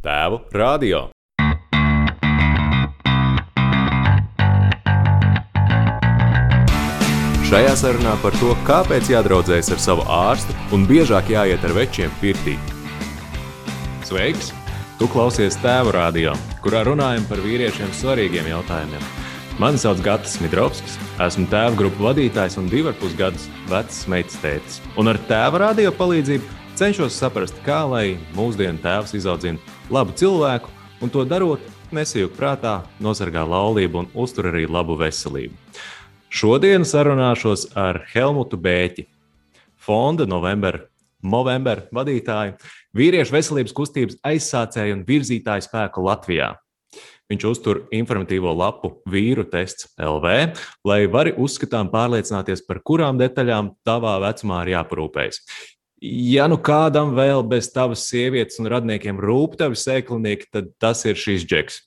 Tēvu radio. Šajā sarunā par to, kāpēc jādraudzējas ar savu ārstu un biežāk jāiet ar večiem pirtī. Sveiks! Tu klausies tēvu radio, kurā runājam par vīriešiem svarīgiem jautājumiem. Mani sauc Gatis Midrovskis, esmu tēva grupu vadītājs un divu ar pus gadus vecs meitas tētis. Un ar tēva radio palīdzību cenšos saprast, kā lai mūsdienu tēvs izaudzina labu cilvēku un to darot, nesajūg prātā, nosargā laulību un uztur arī labu veselību. Šodien sarunāšos ar Helmutu Bēķi, fonda novembra, novembra vadītāju, vīriešu veselības kustības aizsācēju un virzītāju spēku Latvijā. Viņš uztur informatīvo lapu vīru tests LV, lai vari uzskatām pārliecināties, par kurām detaļām tavā vecumā ir jāparūpējas. Ja nu kādam vēl bez tavas sievietes un radniekiem rūp tavi sēklinieki, tad tas ir šis džeks.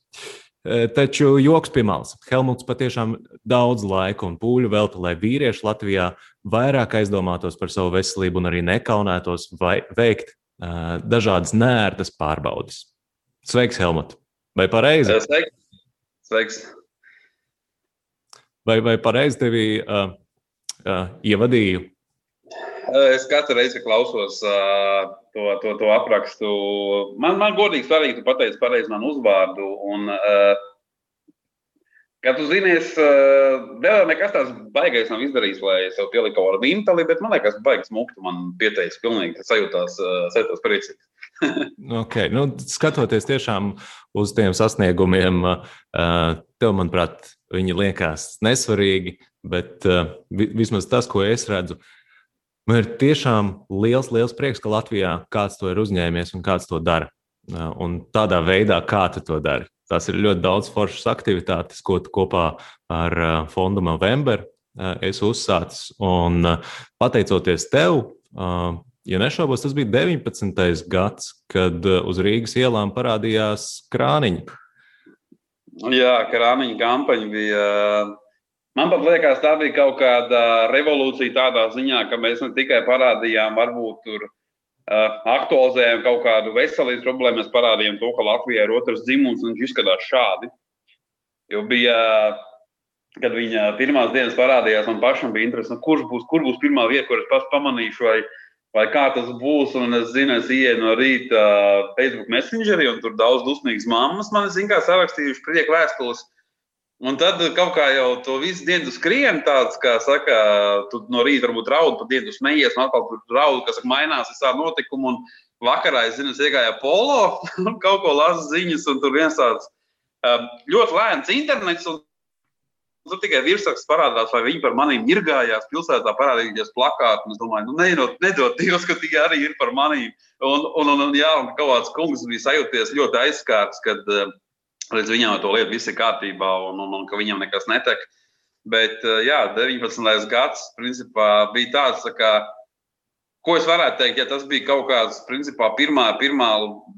Taču joks pie malas. Helmuts patiešām daudz laika un pūļu velta, lai vīrieši Latvijā vairāk aizdomātos par savu veselību un arī nekaunētos vai veikt uh, dažādas nērtas pārbaudes. Sveiks, Helmut! Vai pareizi? Sveiks! Sveiks. Vai, vai pareizi tevi uh, uh, ievadīju? Es katru reizi klausos uh, to, to, to aprakstu. Man, man godīgi svarīgi, tu pateici pareizi manu uzvārdu. Un, uh, Kā tu zini, es uh, vēl nekas tāds baigais nav izdarījis, lai sev pieliku kaut kādu vimpeli, bet man liekas, baigs muktu. Man pieteicis pilnīgi, ka sajūtās, uh, sajūtās priecīgs. okay. nu, skatoties tiešām uz tiem sasniegumiem, uh, tev, manuprāt, viņi liekas nesvarīgi, bet uh, vismaz tas, ko es redzu, man ir tiešām liels, liels prieks, ka Latvijā kāds to ir uzņēmies un kāds to dara. Un tādā veidā, kā tu to dari. Tās ir ļoti daudz foršas aktivitātes, ko tu kopā ar Fondu November esi uzsācis. Un pateicoties tev, ja nešaubos, tas bija 19. gads, kad uz Rīgas ielām parādījās krāniņi. Jā, krāniņa kampaņa bija. Man pat liekas, tā bija kaut kāda revolūcija tādā ziņā, ka mēs ne tikai parādījām, varbūt tur aktualizējām kaut kādu veselības problēmu, mēs parādījām to, ka Latvijā ir otrs dzimums un viņš izskatās šādi. Jo bija, kad viņa pirmās dienas parādījās, man pašam bija interesanti, nu, kurš būs, kur būs pirmā vieta, kur es pats pamanīšu, vai, vai kā tas būs. Un es zinu, es ienāku no rīta Facebook Messengerī, un tur daudz dusmīgas mammas man zina, kā sarakstījuši prieku vēstules. Un tad kaut kā jau to visu dienu skrien, tāds, kā saka, tu no rīta varbūt raud, pa dienu smejies, un atkal tur raud, kas mainās visā notikumu. Un vakarā es zinu, es iegāju polo, kaut ko lasu ziņas, un tur viens tāds um, ļoti lēns internets. Un, Tur tikai virsraksts parādās, vai viņi par maniem ir gājās. Pilsētā parādījās plakāti. Es domāju, nu, nedod, nedod Dievs, ka tie arī ir par maniem. Un, un, un, un, jā, un kaut kāds kungs bija sajūties ļoti aizskārts, kad uh, Līdz viņam to lietu viss ir kārtībā un, un, un ka viņam nekas netek. Bet, eh, jā, 19. gads principā, bija tāds, tā kā, ko es varētu teikt, ja tas bija kaut kāds, principā, pirmā, pirmā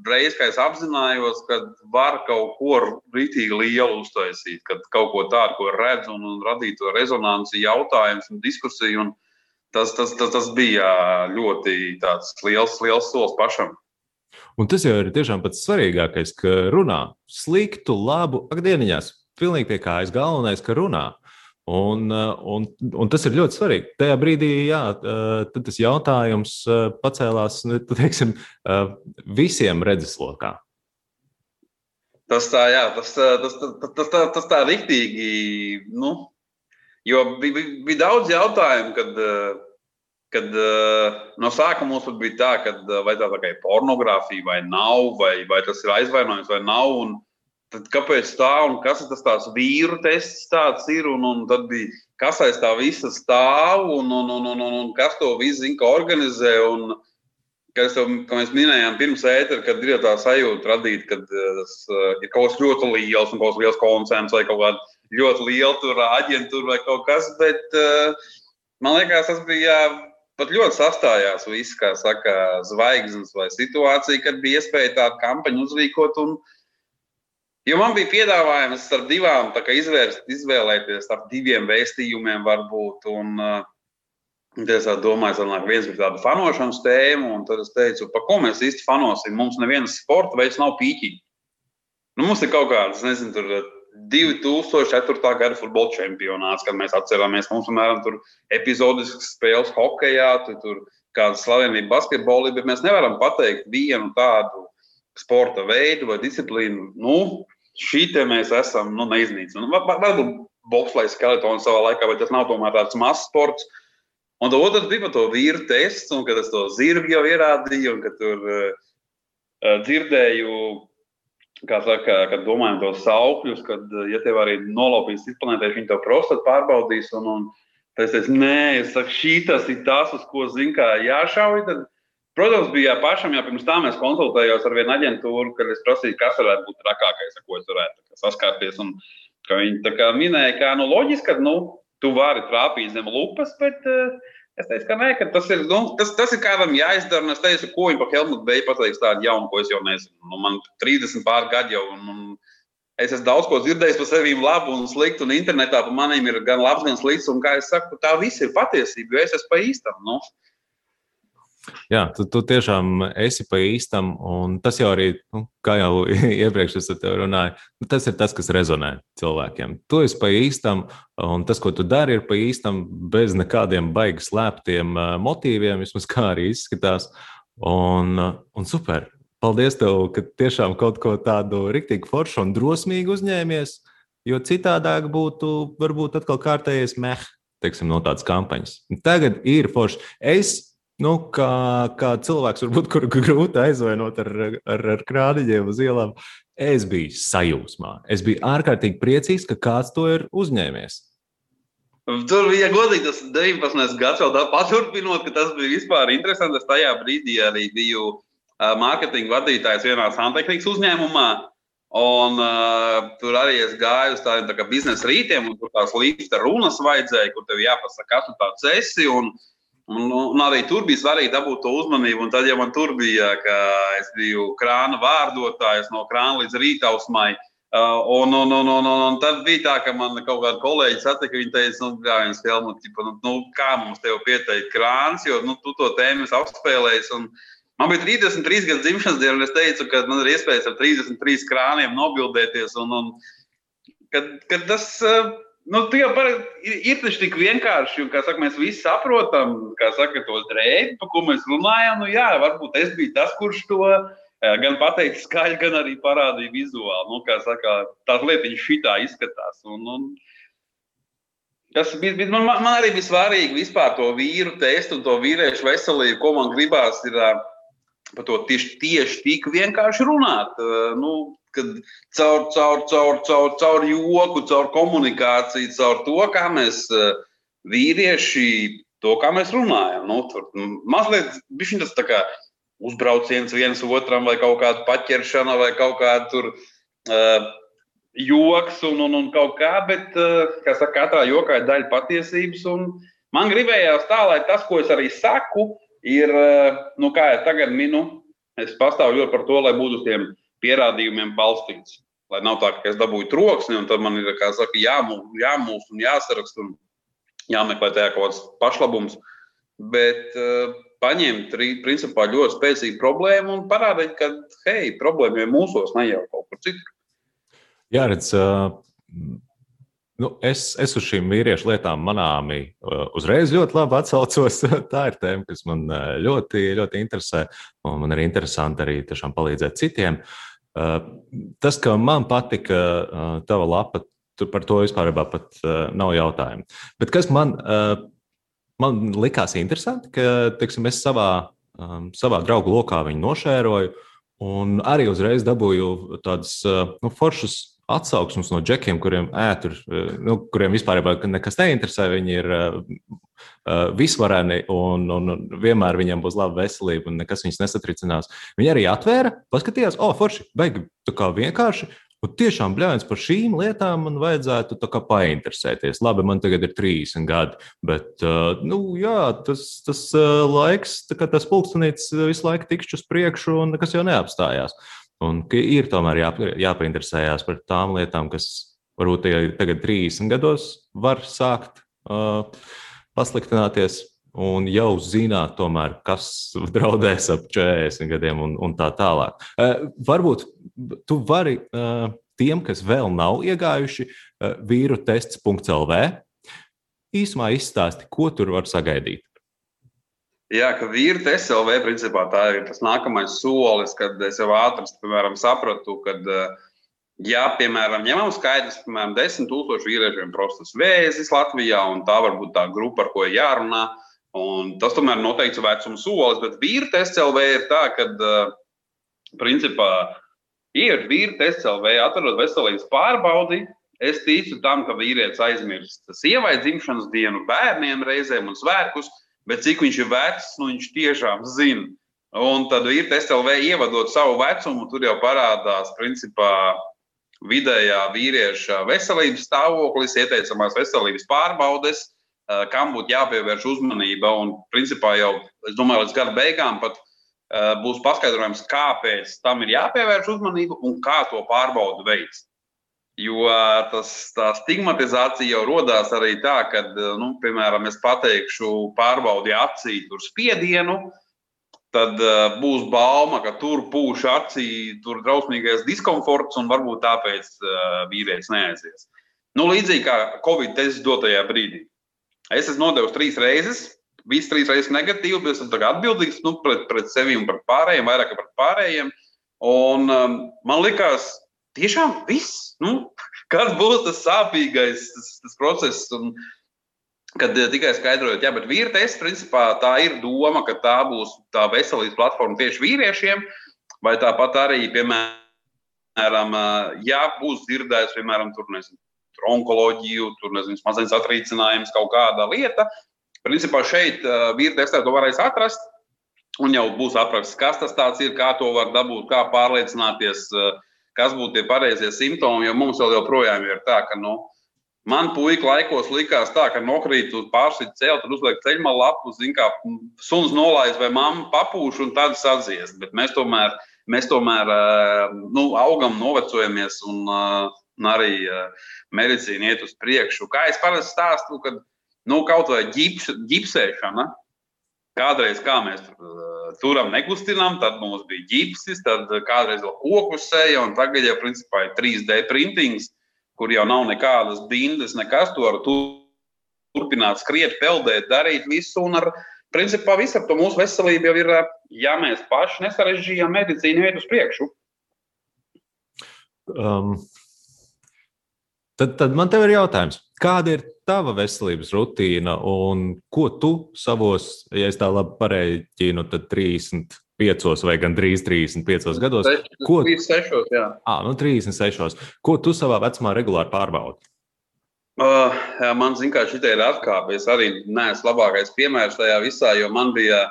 reize, kad es apzinājos, ka var kaut ko rītīgi lielu uztaisīt, kad kaut ko tādu, ko redzu un, un radīt to rezonanci, jautājums un diskusiju. Un tas, tas, tas, tas bija ļoti liels, liels solis pašam. Un tas jau ir tiešām pats svarīgākais, ka runā sliktu, labu, akdieniņās, pilnīgi pie kājas galvenais, ka runā. Un, un, un tas ir ļoti svarīgi. Tajā brīdī jā, tas jautājums pacēlās nu, teiksim, visiem redzeslokā. Tas tā, jā, tas, tas, tas, tas, tas, tas tā riktīgi. Nu, jo bija, bija daudz jautājumu, kad kad uh, no sākuma mums bija tā, ka uh, vai tā, ir pornogrāfija vai nav, vai, vai tas ir aizvainojums vai nav. Un, tad kāpēc tā un kas tas tāds vīru tests tāds ir? Un, un tad bija kas aiz tā visa stāv un, un, un, un, un, un kas to visu zina, ka organizē. Un, Kas jau, kā mēs minējām, pirms ētera, kad ir tā sajūta radīt, ka tas uh, ir kaut kas ļoti liels un kaut kas liels koncerns vai kaut kāda ļoti liela aģentūra vai kaut kas. Bet man liekas, tas bija pat ļoti sastājās viss, kā saka, zvaigznes vai situācija, kad bija iespēja tādu kampaņu uzrīkot. Un, jo man bija piedāvājums starp divām, izvērst, izvēlēties starp diviem vēstījumiem, varbūt. Un, Es domāju, ka viens bija tāda fanošanas tēma, un tad es teicu, par ko mēs īsti fanosim. Mums neviens sporta veids nav pīķīgi. Nu, mums ir kaut kāds, nezinu, tur 2004. gada futbola čempionāts, kad mēs atceramies, mums, piemēram, tur epizodiskas spēles hokeja, tur, tur kāda slavenība basketbolī, bet mēs nevaram pateikt vienu tādu sporta veidu vai disciplīnu. Nu, šī te mēs esam nu, neiznīcināti. Nu, varbūt bobslēgs skeletons savā laikā, bet tas nav tomēr tāds mazs sports. Un otrs bija par to vīru tests, un kad es to zirgu jau ierādīju, un kad tur uh, dzirdēju, kā saka, kad domājam tos saukļus, kad, ja tev arī nolaupīs izplanētēji, viņi to prostatu pārbaudīs. Un, un es teicu, nē, es saku, šī tas ir tas, uz ko zinu, kā jāšauj. Tad, protams, bija pašam, jau pirms tam es konsultējos ar vienu aģentūru, kad es prasīju, kas varētu būt trakākais, ar ko es varētu saskarties. Un, viņi minēja, ka nu, loģiski, ka nu, tu vari trāpīt zem lupas, bet uh, es teicu, ka nē, ka tas ir, nu, tas, tas ir kādam jāizdara. Es teicu, ko viņi par Helmutu Beju pateiks tādu jaunu, ko es jau nezinu. Nu, man 30 pār gadi jau. Un, un, Es esmu daudz ko dzirdējis par sevi labu un sliktu, un internetā par maniem ir gan labs, gan slikts. Un, kā jau teicu, tā viss ir patiesība, jo es esmu pa īstam. Nu. Jā, tu, tu tiešām esi pa īstam, un tas jau arī, nu, kā jau iepriekš es te runāju, nu, tas ir tas, kas rezonē cilvēkiem. Tu esi pa īstam, un tas, ko tu dari, ir pa īstam, bez nekādiem baigi slēptiem motīviem, vismaz kā arī izskatās. Un, un super! Paldies, tev, ka tiešām kaut ko tādu rīktīgi foršu un drosmīgu uzņēmies, jo citādāk būtu varbūt atkal kārtējais meh, teiksim, no tādas kampaņas. Tagad ir forši. Es nu, kā, kā cilvēks, varbūt, kuru grūti aizvainot ar, ar, ar krāniņiem uz ielām, es biju sajūsmā. Es biju ārkārtīgi priecīgs, ka kāds to ir uzņēmies. Tur bija godīgi tas 19. gads, vēl paturpinot, ka tas bija vispār interesanti. Es tajā brīdī arī biju mārketinga vadītājs vienā santehnikas uzņēmumā. Un, uh, tur arī es gāju uz tādiem tā biznesa rītiem, un tur tās līnijas runas vajadzēja, kur tev jāpasaka, kas tu tāds esi. Un, uh, Un, un arī tur bija svarīgi dabūt to uzmanību. Un tad, ja man tur bija, ka es biju krāna vārdotājs no krāna līdz rītausmai, uh, un, un, un, un, un, un tad bija tā, ka man kaut kāda kolēģi satika, viņi teica, nu, kā viens Helmut, tipa, nu, nu, kā mums tev pieteikt krāns, jo nu, tu to tēmu esi apspēlējis. Un, Man bija 33 gadu dzimšanas diena, un es teicu, ka man ir iespējas ar 33 krāniem nobildēties. Un, un, kad, kad tas, uh, Nu, jau par, ir, ir taču tik vienkārši, un, kā saka, mēs visi saprotam, kā saka, to drēbi, par ko mēs runājam. Nu, jā, varbūt es biju tas, kurš to eh, gan pateica skaļi, gan arī parādīja vizuāli. Nu, kā saka, tās lietiņas šitā izskatās. Un, un, tas bija, bija man, man arī bija svarīgi vispār to vīru testu un to vīriešu veselību, ko man gribās ir eh, par to tieši, tieši tik vienkārši runāt. Eh, nu, kad caur, caur, caur, caur, caur joku, caur komunikāciju, caur to, kā mēs eh, vīrieši, to, kā mēs runājam. Nu, tur mazliet tas tā kā uzbrauciens viens otram, vai kaut kāda paķeršana, vai kaut kāda tur. Uh, joks un, un, un kaut kā, bet uh, kā saka, katrā jokā ir daļa patiesības. Man gribējās tā, lai tas, ko es arī saku, ir, uh, nu, kā jau tagad minu, es pastāvu ļoti par to, lai būtu uz tiem pierādījumiem balstīts. Lai nav tā, ka es dabūju troksni, un tad man ir saka, jāmūs, jāmūs un jāsaraksta un jāmeklē tajā kaut kāds pašlabums. Bet uh, paņemt principā ļoti spēcīgu problēmu un parādīt, ka hei, problēma ir mūsos, ne jau kaut kur citur. Jā, redz, uh, nu, es, es uz šīm vīriešu lietām manāmi uh, uzreiz ļoti labi atsaucos. Tā ir tēma, kas man ļoti, ļoti interesē. Man ir interesanti arī palīdzēt citiem. Uh, tas, ka man patika tava lapa, par to vispār pat nav jautājumu. Bet kas man, man likās interesanti, ka teiksim, es savā, savā draugu lokā viņu nošēroju. Un arī uzreiz dabūju tādas nu, foršas atsauksmes no džekiem, kuriem ētur, nu, kuriem vispār nekas neinteresē. Viņi ir uh, visvareni un, un, vienmēr viņiem būs laba veselība un nekas viņus nesatricinās. Viņi arī atvēra, paskatījās, o, oh, forši, beigi, tā kā vienkārši. Un tiešām, bļāvis, par šīm lietām man vajadzētu painteresēties. Labi, man tagad ir 30 gadi, bet uh, nu, jā, tas, tas uh, laiks, tas pulkstenīts visu laiku tikšķi uz priekšu, un nekas jau neapstājās. Un ir tomēr jā, jāpainteresējas par tām lietām, kas varbūt tagad 30 gados var sākt uh, pasliktināties. un jau zināt, tomēr, kas draudēs ap 40 gadiem un, un tā tālāk. Uh, varbūt tu vari uh, tiem, kas vēl nav iegājuši uh, vīru tests.lv, īsumā izstāsti, ko tur var sagaidīt. Jā, ka vīri SLV principā tā ir tas nākamais solis, kad es jau ātri, piemēram, sapratu, ka, ja, piemēram, ņemam skaidrs, piemēram, 10 tūkstoši vīriešiem prostas vēzis Latvijā, un tā varbūt tā grupa, ar ko jārunā, Un tas tomēr noteikts vecuma solis, bet vīri TSLV ir tā, ka, principā, ir vīri TSLV, atrodot veselības pārbaudi. Es ticu tam, ka vīrietis aizmirst sievai dzimšanas dienu, bērniem reizēm un svētkus, bet cik viņš ir vecs, nu viņš tiešām zina. Un tad ir TSLV ievadot savu vecumu, tur jau parādās, principā, vidējā vīrieša veselības stāvoklis, ieteicamās veselības pārbaudes Eh, kam būtu jāpievērš uzmanība. Un, principā, jau es domāju, līdz gada beigām pat uh, būs paskaidrojums, kāpēc tam ir jāpievērš uzmanība un kā to pārbaudu veids. Jo tas, tā stigmatizācija jau radās arī tā, ka, nu, piemēram, es pateikšu, pārbaudi acī tur spiedienu, tad uh, būs bauma, ka tur pūš acī, tur drausmīgais diskomforts un varbūt tāpēc uh, vīrietis neaizies. Nu, līdzīgi kā Covid tests dotajā brīdī. Es esmu nodevis trīs reizes, visas trīs reizes negatīvi, bet esmu atbildīgs nu, pret, pret sevi un pret pārējiem, vairāk pret pārējiem. Un, um, man liekas, tiešām viss. Nu, kas būs tas sāpīgais tas, tas process? Un, kad uh, tikai skaidrojot, jā, bet vīra tests, principā tā ir doma, ka tā būs tā veselības platforma tieši vīriešiem, vai tāpat arī, piemēram, uh, ja būs dzirdējis, piemēram, tur nezinu tur onkoloģiju, tur nezinu, smadzenes atrīcinājums, kaut kāda lieta. Principā šeit uh, vīri testē to varēs atrast. Un jau būs apraksts, kas tas ir, kā to var dabūt, kā pārliecināties, uh, kas būtu tie pareizie simptomi. Jo mums vēl joprojām ir tā, ka nu, man puika laikos likās tā, ka nokrīt uz pārsvīt celt, tur uzliek ceļmalu lapu, zin, kā suns nolaiž vai mamma papūš un tad sadzies. Bet mēs tomēr, mēs tomēr uh, nu, augam, novecojamies un uh, un arī uh, medicīna iet uz priekšu. Kā es parasti stāstu, kad nu, kaut vai ģips, ģipsēšana, kādreiz kā mēs tur turam nekustinām, tad mums bija ģipsis, tad kādreiz vēl kokus sēja, un tagad jau principā ir 3D printings, kur jau nav nekādas bindes, nekas to var turpināt skriet, peldēt, darīt visu. Un ar principā visu ar to mūsu veselību jau ir, ja mēs paši nesarežģījām medicīnu iet uz priekšu. Um, Tad, tad man te ir jautājums, kāda ir tava veselības rutīna un ko tu savos, ja es tā labi pareiķinu, tad 35 vai gandrīz 35 gados? Ko, 36, jā. À, nu 36. Ko tu savā vecumā regulāri pārbaudi? Uh, jā, man zina, ka šī ir atkāpe. Es arī neesmu labākais piemērs tajā visā, jo man bija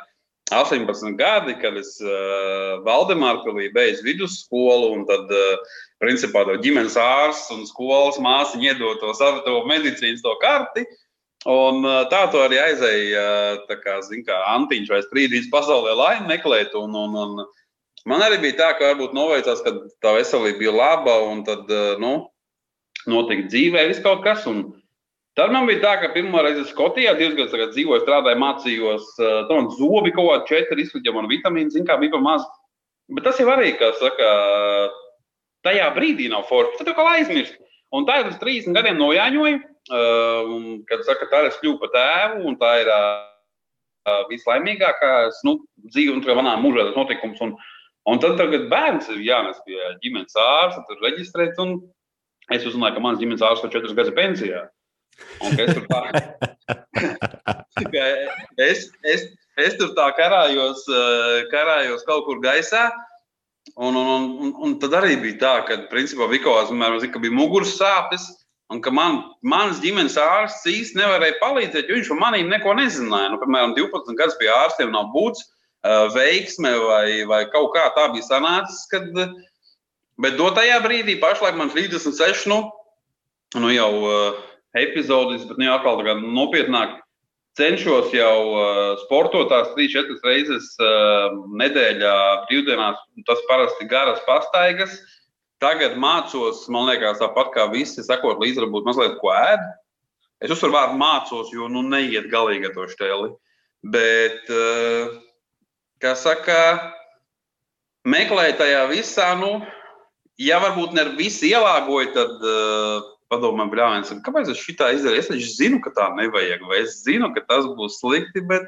18 gadi, kad es uh, Valdemārpilī beidzu vidusskolu un tad uh, principā to ģimenes ārsts un skolas māsiņa iedod to savu to medicīnas to karti. Un tā to arī aizēja, kā, zin, kā Antiņš vai Strīdīs pasaulē laimi meklēt. Un, un, un man arī bija tā, ka varbūt noveicās, ka tā veselība bija laba un tad, nu, notika dzīvē viss kaut kas. Un tad man bija tā, ka pirmā reize Skotijā, gadus tagad dzīvoju, strādāju, mācījos, tam man zobi kaut kādi četri izsūtīja man vitamīnu, zin kā bija pa maz. Bet tas jau arī, kā saka, tajā brīdī nav forši. Tad jau aizmirst. Un tā ir uz 30 gadiem nojāņoja, uh, kad saka, tā ir es kļuvu par tēvu, un tā ir uh, vislaimīgākās nu, dzīve, un manā mūžā tas notikums. Un, un tad tagad bērns ir jānes pie ģimenes ārsta, tur reģistrēt, un es uzzināju, ka mans ģimenes ārsts ir 4 gadus pensijā. Un es tur tā, es, es, es tur tā karājos, karājos kaut kur gaisā. Un, un, un, un tad arī bija tā, ka principā Vikovs zina, ka bija muguras sāpes. Un ka man, mans ģimenes ārsts īsti nevarēja palīdzēt, jo viņš par maniem neko nezināja. Nu, piemēram, 12 gadus pie ārstiem nav būts, uh, veiksme vai, vai kaut kā tā bija sanācis. Kad, bet dotajā brīdī, pašlaik man 36, nu, nu jau uh, epizodis, bet ne nu, atkal nopietnāk cenšos jau uh, sportot tās 3-4 reizes uh, nedēļā, brīvdienās. Tas parasti garas pastaigas. Tagad mācos, man liekas, tāpat kā visi, sakot līdzi, varbūt mazliet ko ēd. Es uzsveru vārdu mācos, jo nu neiet galīgi ar to štēli. Bet, kā saka, meklēt tajā visā, nu, ja varbūt ne visi ielāgoja, tad padomā, brāļs, kāpēc es šitā izdarīju? Es taču zinu, ka tā nevajag, vai es zinu, ka tas būs slikti, bet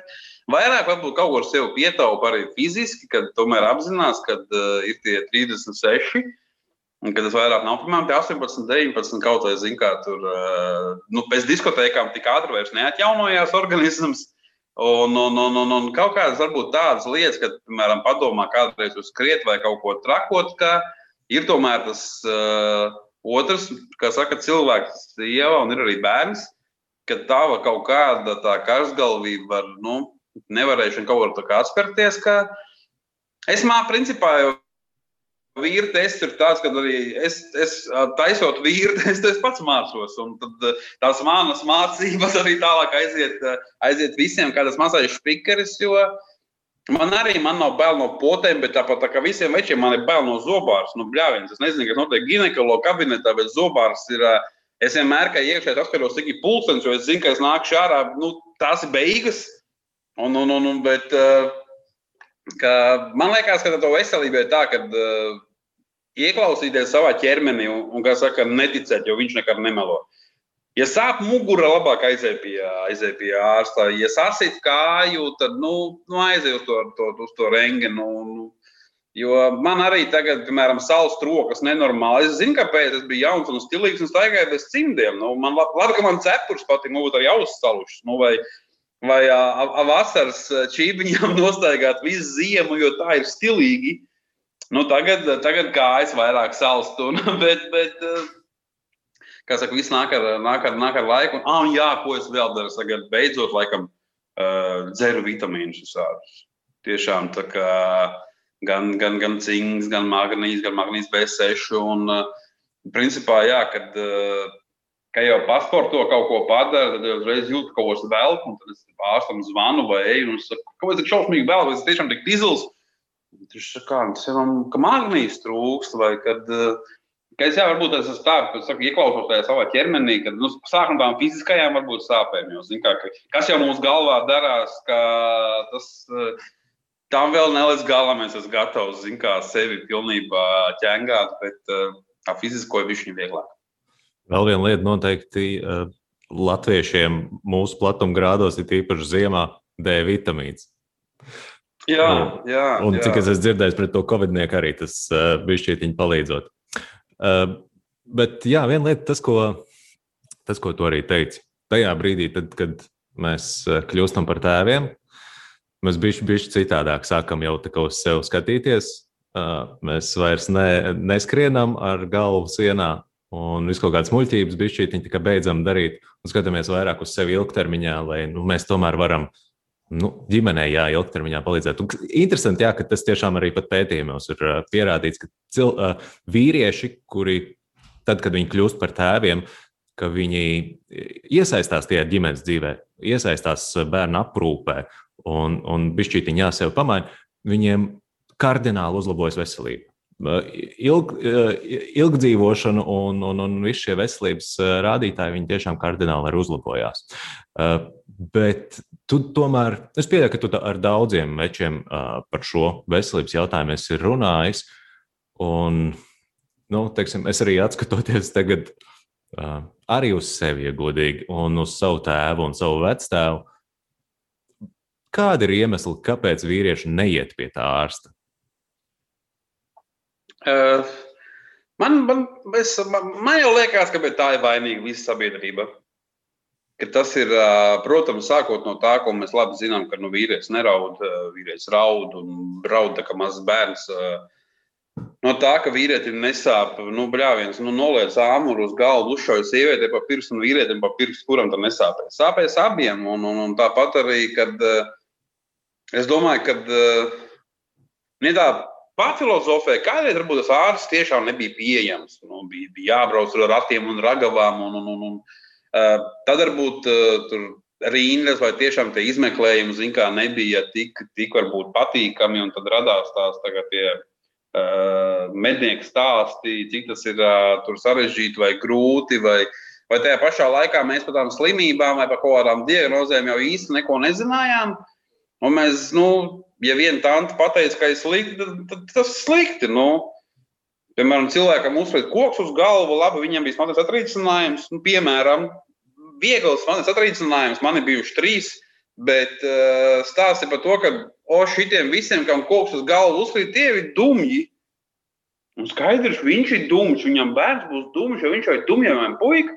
vairāk varbūt kaut ko ar sevi pietaupa arī fiziski, kad tomēr apzinās, ka uh, ir tie 36. Un, kad tas vairāk nav, piemēram, 18, 19, kaut vai zina, kā tur uh, nu, pēc diskotēkām tik ātri vairs neatjaunojās organisms. Un, un, un, un, un kaut kādas varbūt tādas lietas, kad, piemēram, padomā kādreiz uz skriet vai kaut ko trakot, ka ir tomēr tas uh, Otrs, kā saka, cilvēks, sieva un ir arī bērns, ka tava kaut kāda tā karsgalvība var, nu, nevarēšana kaut kur atspērties. Ka es māku, principā, jau vīri tests ir tāds, ka arī es, es taisot vīri, es, es pats mācos. Un tad tās manas mācības arī tālāk aiziet, aiziet visiem, kā tas mazais spīkeris. Jo Man arī man nav bail no potēm, bet tāpat tā kā visiem večiem man ir bail no zobāras. Nu, bļāviens. Es nezinu, kas notiek ginekologa kabinetā, bet zobārs ir. Es vienmēr, kad iekšā atskaros, cik ir pulkstenis, jo es zinu, ka es nāku ārā. Nu, tās ir beigas. Un, un, un, un, bet, ka, man liekas, ka tā veselība ir tā, ka uh, ieklausīties savā ķermenī un, un kā saka, neticēt, jo viņš nekad nemelo. Uh, Ja sāp mugura, labāk aiziet pie, aiziet pie ārsta. Ja sasit kāju, tad nu, nu aiziet uz to, to, uz to rengenu. Nu, jo man arī tagad, piemēram, saules trokas nenormāli. Es zinu, kāpēc es biju jauns un stilīgs un staigāju bez cimdiem. Nu, man labi, ka man cepurs patīk, nu, arī ausis salušas. Nu, vai, vai vasaras čībiņām nostaigāt visu ziemu, jo tā ir stilīgi. Nu, tagad, tagad kājas vairāk salst, un, bet, bet kā saka, viss nāk ar, nāk ar, nāk ar laiku. Un, ah, un jā, ko es vēl daru? Tagad beidzot, laikam, uh, dzeru vitamīnus visādus. Tiešām tā kā gan, gan, gan cinks, gan magnīts, gan magnīts B6. Un, uh, principā, jā, kad, uh, ka jau pasporto kaut ko padara, tad uzreiz jūtu kaut ko velku, un tad es ārstam zvanu vai eju un saku, kāpēc tik šausmīgi vēl, vai es tiešām tik izils. Viņš saka, ka magnīts trūkst, vai kad uh, Es jau varbūt tas esmu tāds, ka saku, ieklausos tajā savā ķermenī, kad nu, sākam tām fiziskajām varbūt sāpēm. Jo, kā, ka, kas jau mūsu galvā darās, ka tas tam vēl nelīdz galam. Es esmu gatavs kā, sevi pilnībā ķengāt, bet tā fizisko ir viņa vieglāk. Vēl viena lieta noteikti uh, latviešiem mūsu platumgrādos ir īpaši ziemā D vitamīns. Jā, jā. Un jā. cik es esmu dzirdējis pret to covidnieku arī tas uh, bija šķietiņi palīdzot. Uh, bet jā, viena lieta, tas, ko, tas, ko tu arī teici, tajā brīdī, tad, kad mēs uh, kļūstam par tēviem, mēs bišķi, bišķi citādāk sākam jau tā kā uz sevi skatīties. Uh, mēs vairs ne, neskrienam ar galvu sienā un visu kaut kādas muļķības, bišķītiņi beidzam darīt un skatāmies vairāk uz sevi ilgtermiņā, lai nu, mēs tomēr varam nu, ģimenei, jā, ilgtermiņā palīdzēt. Un interesanti, jā, ka tas tiešām arī pētījumos ir pierādīts, ka cil, vīrieši, kuri tad, kad viņi kļūst par tēviem, ka viņi iesaistās tajā ģimenes dzīvē, iesaistās bērnu aprūpē un, un bišķītiņā sev pamaina, viņiem kardināli uzlabojas veselība. Ilg, ilgdzīvošana un, un, un visi šie veselības rādītāji tiešām kardināli arī uzlabojās. Bet tu tomēr, es pieņemu, ka tu ar daudziem mečiem par šo veselības jautājumu esi runājis. Un, nu, teiksim, es arī atskatoties tagad arī uz sevi, ja godīgi, un uz savu tēvu un savu vectēvu. Kādi ir iemesli, kāpēc vīrieši neiet pie tā ārsta? Uh, man, man, es, man, man jau liekas, ka tā ir vainīga visa sabiedrība ka tas ir, protams, sākot no tā, ko mēs labi zinām, ka nu, vīrietis neraud, vīrietis raud un raud kā mazs bērns. No tā, ka vīrietim nesāp, nu, brāļiens, nu, noliec āmuru uz galvu, uzšauj sievietei pa pirkstu un vīrietim pa pirkstu, kuram tam nesāpēs. Sāpēs abiem, un, un, un tāpat arī, kad es domāju, ka ne tā pārfilozofē, kādreiz varbūt tas ārsts tiešām nebija pieejams. Nu, bija, bija jābrauc ar ratiem un ragavām un, un, un, un tad varbūt eh, tur rīnles vai tiešām tie izmeklējumi kā, nebija tik, tik varbūt patīkami, un tad radās tās tagad tie uh, mednieku stāsti, cik tas ir uh, sarežģīti vai grūti. Vai, vai tajā pašā laikā mēs par tām slimībām vai par kaut kādām diagnozēm jau īsti neko nezinājām. Un mēs, nu, ja viena tante pateica, ka ir slikti, tad, tad tas ir slikti. Nu. Piemēram, cilvēkam uzliek koks uz galvu, labi, viņam bija smags atrisinājums. Nu, piemēram, viegls smags atrisinājums, man ir bijuši trīs, bet uh, stāsti par to, ka o, šitiem visiem, kam koks uz galvu uzliek, tie ir dumji. Un skaidrs, viņš ir dumjš, viņam bērns būs dumjš, jo viņš jau ir dumjam puika.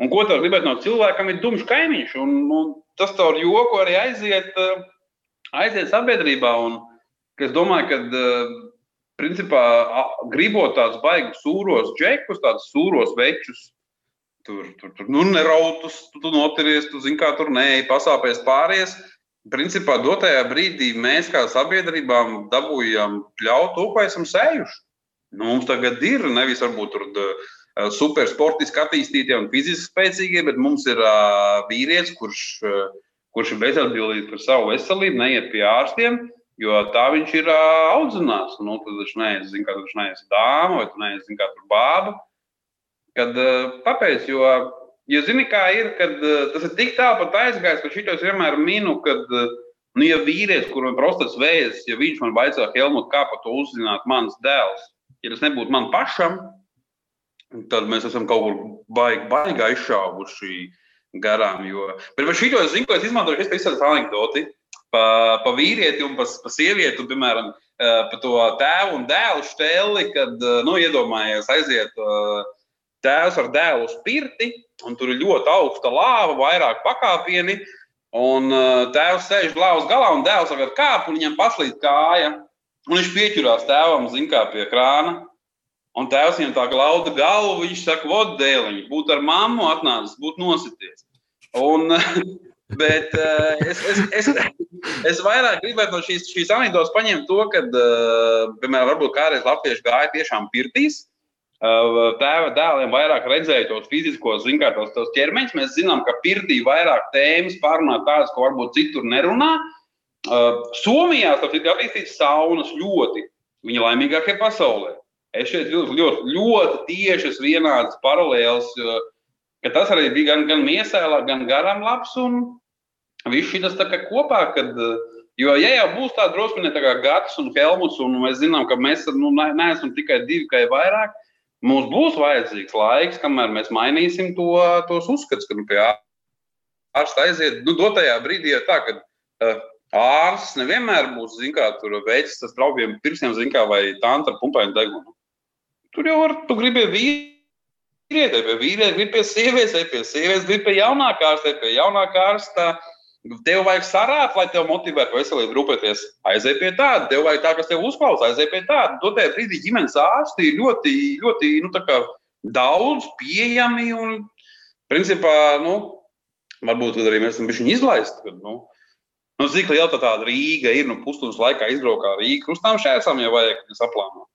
Un ko tā gribētu no cilvēkam, ir dumjš kaimiņš. Un, un tas ar joku arī aiziet, uh, aiziet sabiedrībā. Un, es domāju, ka uh, principā gribot tādus baigus sūros džekus, tādus sūros večus. Tur, tur, tur nu, nerautus, tu, tu noturies, tu zini, kā tur nē, pasāpēs pāries. Principā dotajā brīdī mēs kā sabiedrībām dabūjām pļaut to, ko esam sējuši. Nu, mums tagad ir nevis varbūt tur supersportiski attīstītie un fiziski spēcīgie, bet mums ir uh, vīrietis, kurš, uh, kurš ir bezatbildīgs par savu veselību, neiet pie ārstiem, jo tā viņš ir audzināts. Nu, tad viņš neizsaka, kā viņš neizsaka dāma vai neizsaka, kā tur bāba. Kad, kāpēc? Jo, jo zini, kā ir, kad tas ir tik tālu pat aizgājis, ka šitos vienmēr minu, kad, nu, ja vīrietis, kuram ir prostats vēzis, ja viņš man vaicā, Helmut, kā par to uzzināt mans dēls, ja tas nebūtu man pašam, tad mēs esam kaut kur baigi, baigi aizšāvuši garām. Jo... Bet par šito es zinu, ko es izmantoju, es izsaka anekdoti pa, pa vīrieti un pa, pa sievieti, un, piemēram, pa to tēvu un dēlu štēli, kad, nu, iedomājies aiziet tēvs ar dēlu uz pirti, un tur ir ļoti augsta lāva, vairāk pakāpieni, un tēvs sēž lāvas galā, un dēls ar kāpu, un viņam paslīd kāja, un viņš pieķurās tēvam, zin kā pie krāna, Un tēvs viņam tā glauda galvu, viņš saka, vod dēliņš, būtu ar mammu atnācis, būtu nosities. Un, bet uh, es, es, es, es vairāk gribētu no šīs, šīs anekdotas paņemt to, ka, uh, piemēram, varbūt kādreiz latvieši gāja tiešām pirtīs. Uh, tēva dēliem vairāk redzēja tos fiziskos, zinām, tos, tos ķermeņus. Mēs zinām, ka pirtī vairāk tēmas pārunā tādas, ko varbūt citur nerunā. Uh, Somijā tas ir attīstīts saunas ļoti. Viņa laimīgākie pasaulē. Es šeit jūtu ļoti, ļoti tiešas, vienādas paralēlas, ka tas arī bija gan, gan miesēlā, gan garam labs. Un viss šis kopā, kad, jo ja jau būs tā drusku ne tā kā Gatis un Helmuts, un mēs zinām, ka mēs nu, neesam tikai divi, kā vairāk, mums būs vajadzīgs laiks, kamēr mēs mainīsim to, tos uzskatus, ka nu, pie ārsta aiziet. Nu, dotajā brīdī ir tā, ka uh, ārsts nevienmēr būs, zin kā, tur veicis tas traubiem pirkstiem, zin kā, vai tānta ar pumpainu degunu. Tur jau var, tu gribi vīrieti, vai vīrieti, gribi pie sievietes, vai pie sievietes, gribi pie jaunākā ārsta, vai pie jaunākā ārsta. Tev vajag sarāt, lai tev motivētu veselību rūpēties. Aizej pie tāda, tev vajag tā, kas tev uzklausa, aizej pie tāda. To tajā brīdī ģimenes ārsti ir ļoti, ļoti nu, daudz pieejami un, principā, nu, varbūt arī mēs esam bijuši izlaisti. Nu, Nu, cik liela tā tāda Rīga ir? Nu, pusstundas laikā izbraukā Rīgā. Krustām šķērsām jau vajag saplānot.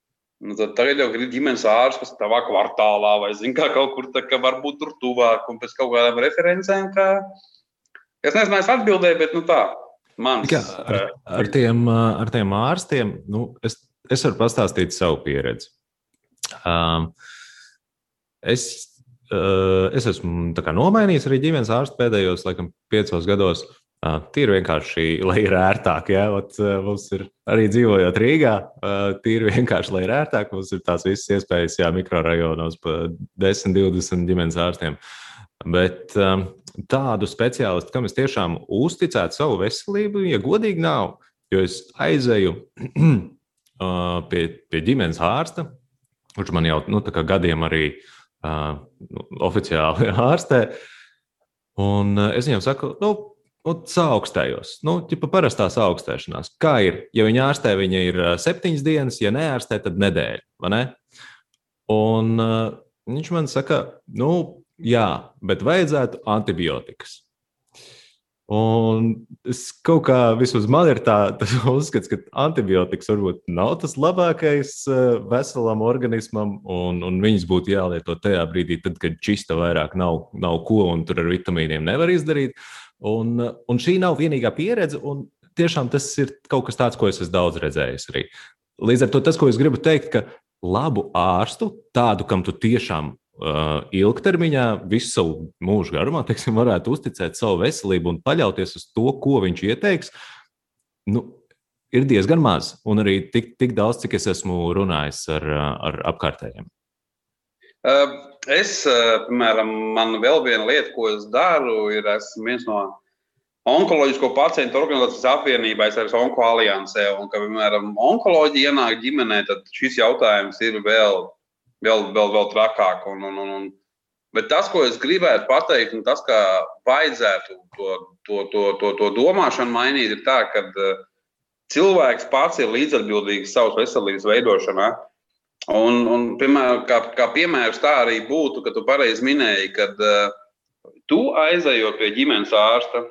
Nu, tad tagad jau ir ģimenes ārsts, kas tavā kvartālā vai zina, kā kaut kur tā, ka varbūt tur tuvāk un pēc kaut kādām referencēm. Kā... Es nezinu, es atbildēju, bet nu tā. Mans, Jā, ar, ar, tiem, ar tiem ārstiem nu, es, es varu pastāstīt savu pieredzi. Um, es, uh, es esmu nomainījis arī ģimenes ārstu pēdējos, laikam, piecos gados. Tīri vienkārši, lai ir ērtāk. Ja? Ot, mums ir arī dzīvojot Rīgā, tīri vienkārši, lai ir ērtāk. Mums ir tās visas iespējas, jā, mikrorajonos pa 10, 20 ģimenes ārstiem. Bet tādu speciālistu, kam es tiešām uzticētu savu veselību, ja godīgi nav, jo es aizēju pie, pie ģimenes ārsta, kurš man jau nu, gadiem arī uh, oficiāli ārstē. Un es viņam saku, nu, nu, saaugstējos. Nu, ķipa parastā augstēšanās. Kā ir? Ja viņa ārstē, viņa ir septiņas dienas, ja neārstē, tad nedēļa. Ne? Un uh, viņš man saka, nu, jā, bet vajadzētu antibiotikas. Un es kaut kā vismaz man ir tāds uzskats, ka antibiotikas varbūt nav tas labākais veselam organismam, un, un viņas būtu jālieto tajā brīdī, tad, kad čista vairāk nav, nav ko, un tur ar vitamīniem nevar izdarīt. Un, un šī nav vienīgā pieredze, un tiešām tas ir kaut kas tāds, ko es esmu daudz redzējis arī. Līdz ar to tas, ko es gribu teikt, ka labu ārstu, tādu, kam tu tiešām ilgtermiņā, visu savu mūžu garumā, teiksim, varētu uzticēt savu veselību un paļauties uz to, ko viņš ieteiks. nu, ir diezgan maz, un arī tik, tik daudz, cik es esmu runājis ar, ar apkārtējiem. Es, piemēram, man vēl viena lieta, ko es daru, ir esmu viens no onkoloģisko pacientu organizācijas apvienībā, es esmu Onko aliansē, un, ka, piemēram, onkoloģija ienāk ģimenē, tad šis jautājums ir vēl, vēl, vēl, vēl trakāk. Un, un, un, Bet tas, ko es gribētu pateikt, un tas, kā vajadzētu to, to, to, to, to domāšanu mainīt, ir tā, ka cilvēks pats ir līdzatbildīgs savas veselības veidošanā. Un, un, piemēram, kā, kā piemērs tā arī būtu, ka tu pareizi minēji, ka uh, tu aizejot pie ģimenes ārsta,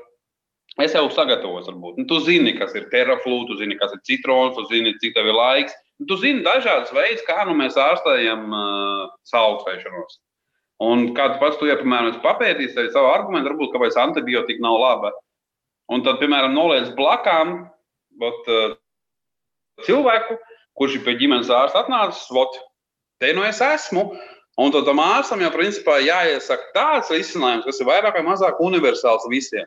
es jau sagatavos, varbūt. Nu, tu zini, kas ir teraflūds, tu zini, kas ir citrons, tu zini, cik tev ir laiks. Tu zini dažādas veidus, kā nu mēs ārstējam uh, saaugstēšanos. Un kāds pats tu, ja, piemēram, papētīs arī savu argumentu, varbūt, kāpēc antibiotika nav laba. Un tad, piemēram, noliec blakām bet, uh, cilvēku, kurš ir pie ģimenes ārsta atnācis, vot, te nu es esmu. Un tad tam ārstam jau principā jāiesaka tāds risinājums, kas ir vairāk vai mazāk universāls visiem.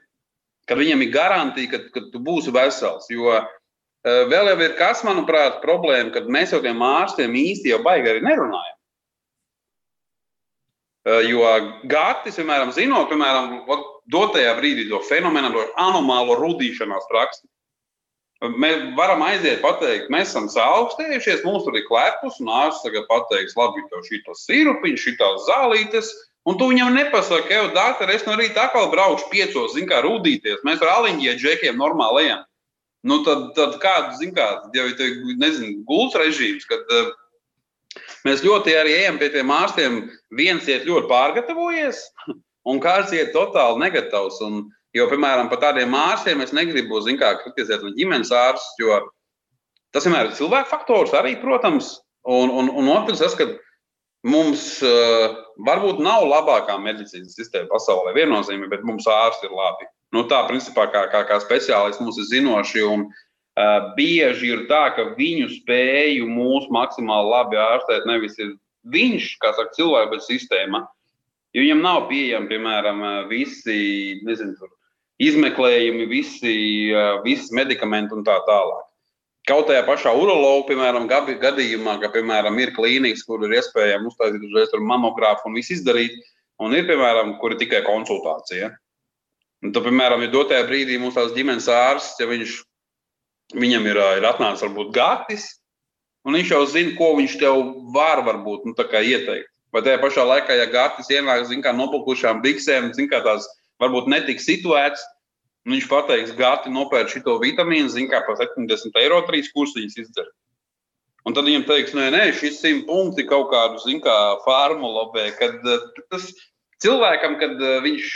Kad viņam ir garantīja, ka, ka tu būsi vesels. Jo uh, vēl jau ir kas, manuprāt, problēma, kad mēs jau tiem ārstiem īsti jau baigi arī nerunājam. Eh, jo Gatis, piemēram, zinot, piemēram, dotajā brīdī to fenomenu, to anomālo rudīšanās praksi, mēs varam aiziet, pateikt, mēs esam saaugstējušies, mums tur ir klepus, un ārsts tagad pateiks, labi, tev šī sirupiņš, šī zālītes. Un tu viņam nepasaki, ka, doktor, es no rīta atkal braukšu piecos, zinu, kā rūdīties. Mēs ar aliņģiem, džekiem normāli ejam. Nu, tad, tad kādu, zinu, kā, jau ir, gults režīms, kad uh, Mēs ļoti arī ejam pie tiem ārstiem. Viens iet ļoti pārgatavojies, un kāds iet totāli negatīvs. Un, jo, piemēram, par tādiem ārstiem es negribu kā, kritizēt ģimenes ārstus, jo tas vienmēr ir cilvēku faktors arī, protams. Un, un, un otrs, tas, ka mums uh, varbūt nav labākā medicīnas sistēma pasaulē, viennozīmīgi, bet mums ārsti ir labi. Nu, tā, principā, kā, kā, kā speciālisti mums ir zinoši. Un, uh, Uh, bieži ir tā, ka viņu spēju mūs maksimāli labi ārstēt nevis ir viņš, kā saka, cilvēks, bet sistēma. Jo viņam nav pieejami, piemēram, visi nezinu, izmeklējumi, visi, visi medikamenti un tā tālāk. Kaut tajā pašā uroloģijā, piemēram, gadījumā, ka piemēram, ir klīnikas, kur ir iespējams uztaisīt uzreiz mamogrāfu un visu izdarīt, un ir, piemēram, kur ir tikai konsultācija. Un, tad, piemēram, ja dotajā brīdī mums tās ģimenes ārsts, ja viņš Viņam ir, ir atnācis varbūt Gatis, un viņš jau zina, ko viņš tev var varbūt, nu, ieteikt. Vai tajā pašā laikā, ja Gatis ienāk kā noplukušām biksēm, zin, kā tās varbūt netik situēts, viņš pateiks, Gati nopērk šo vitamīnu, zina, kā par 70 eiro trīs kursiņus izdzer. Un tad viņam teiks, nē, nē, šis simt punkti kaut kādu, zin, kā formulu, kad tas cilvēkam, kad viņš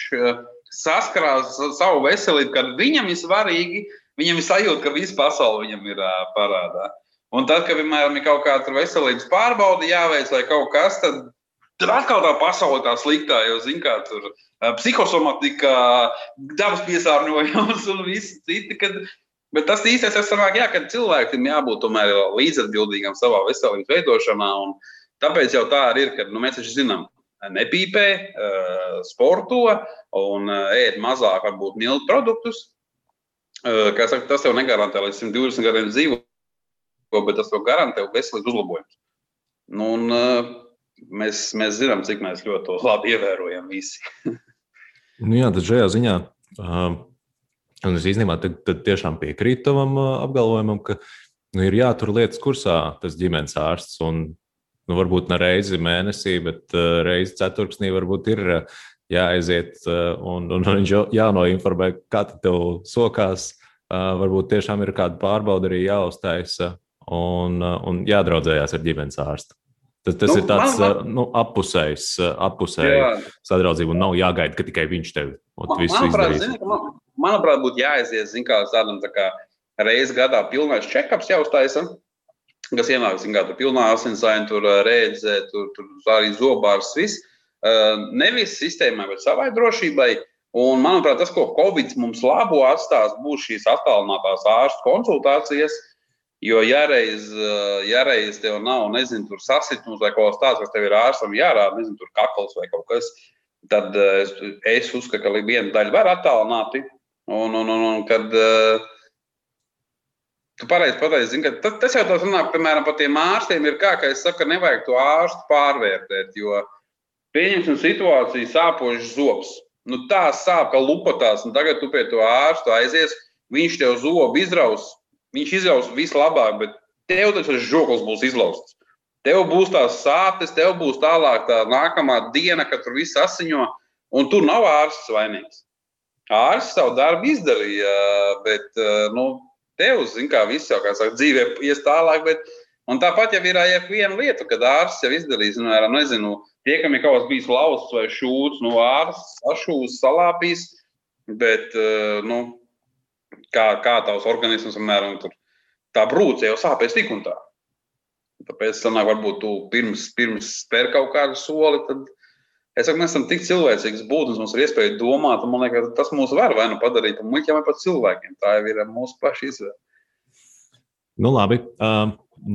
saskarās savu veselību, kad viņam ir svarīgi, Viņam ir sajūta, ka visa pasaule viņam ir uh, parādā. Un tad, kad piemēram, ir kaut kāda veselības pārbaude jāveic vai kaut kas, tad, tad atkal tā pasaule tā sliktā, jo, zin, kā tur uh, psihosomatika, dabas piesārņojums un viss citi. Kad, bet tas īstais ir sanāk, jā, ka cilvēkam jābūt tomēr līdzatbildīgam savā veselības veidošanā. Tāpēc jau tā arī ir, ka nu, mēs taču zinām, nepīpē, sporto un ēd mazāk varbūt miltu produktus. Kā saka, tas jau negarantē līdz 120 gadiem dzīvot, bet tas jau garantē veselības uzlabojumus. Nu, un, mēs, mēs zinām, cik mēs ļoti to labi ievērojam visi. nu, jā, tad šajā ziņā. Uh, Un es īstenībā tad, tad tiešām piekrītu tam apgalvojumam, ka nu, ir jātur lietas kursā tas ģimenes ārsts. Un, nu, varbūt ne reizi mēnesī, bet uh, reizi ceturksnī varbūt ir uh, jāaiziet uh, un, un viņš jānoinformē, kā tev sokās. Uh, varbūt tiešām ir kāda pārbauda arī jāuztaisa un, uh, un jādraudzējās ar ģimenes ārstu. Tas, tas nu, ir tāds man, man, nu, apusējs, apusējs sadraudzība, un nav jāgaida, ka tikai viņš tev man, visu manuprāt, izdarīs. Zini, man, manuprāt, būtu jāaiziet kā, tādam tā kā reizes gadā pilnais check-ups jāuztaisa, kas ienāk, zināmā mērā, pilnā asinsvaina, tur rēdze, tur, tur arī zobārs, viss. Nevis sistēmai, bet savai drošībai. Un, manuprāt, tas, ko Covid mums labo atstās, būs šīs attālinātās ārstu konsultācijas. Jo, ja reiz, ja reiz tev nav, nezinu, tur sasitums vai kaut kas tāds, kas tev ir ārstam jārāda, nezinu, tur kakls vai kaut kas, tad es, es uzskatu, ka viena daļa var attālināti. Un, un, un, un kad, Tu pareizi pateici, ka tas, tas jau tāds runā, piemēram, par tiem ārstiem ir kā, ka es saku, nevajag to ārstu pārvērtēt, jo pieņemsim situāciju sāpošs zobs. Nu, tā sāp, ka lupatās, un tagad tu pie to ārstu aizies, viņš tev zobu izraus, viņš izraus vislabāk, bet tev tas žoklis būs izlausts. Tev būs tās sāpes, tev būs tālāk tā nākamā diena, kad tur viss asiņo, un tur nav ārsts vainīgs. Ārsts savu darbu izdarīja, bet nu, tev, zin, kā viss jau, kā saka, dzīvē ies tālāk. Bet, un tāpat jau ir viena lieta, kad ārsts jau izdarīs, nu, nezinu, tie, kam ir kaut kas bijis lausts vai šūts, nu, ārsts sašūs, salāpīs, bet, nu, kā, kā tavs organisms, apmēram, tur tā brūce jau sāpēs tik un tā. Tāpēc, sanāk, varbūt tu pirms, pirms spēr kaut kādu soli, tad Es saku, mēs esam tik cilvēcīgas būtnes, mums ir iespēja domāt, un man liekas, tas mūs var vai nu padarīt par muļķiem, vai par cilvēkiem. Tā jau ir mūsu paša izvēle. Nu, labi. Uh,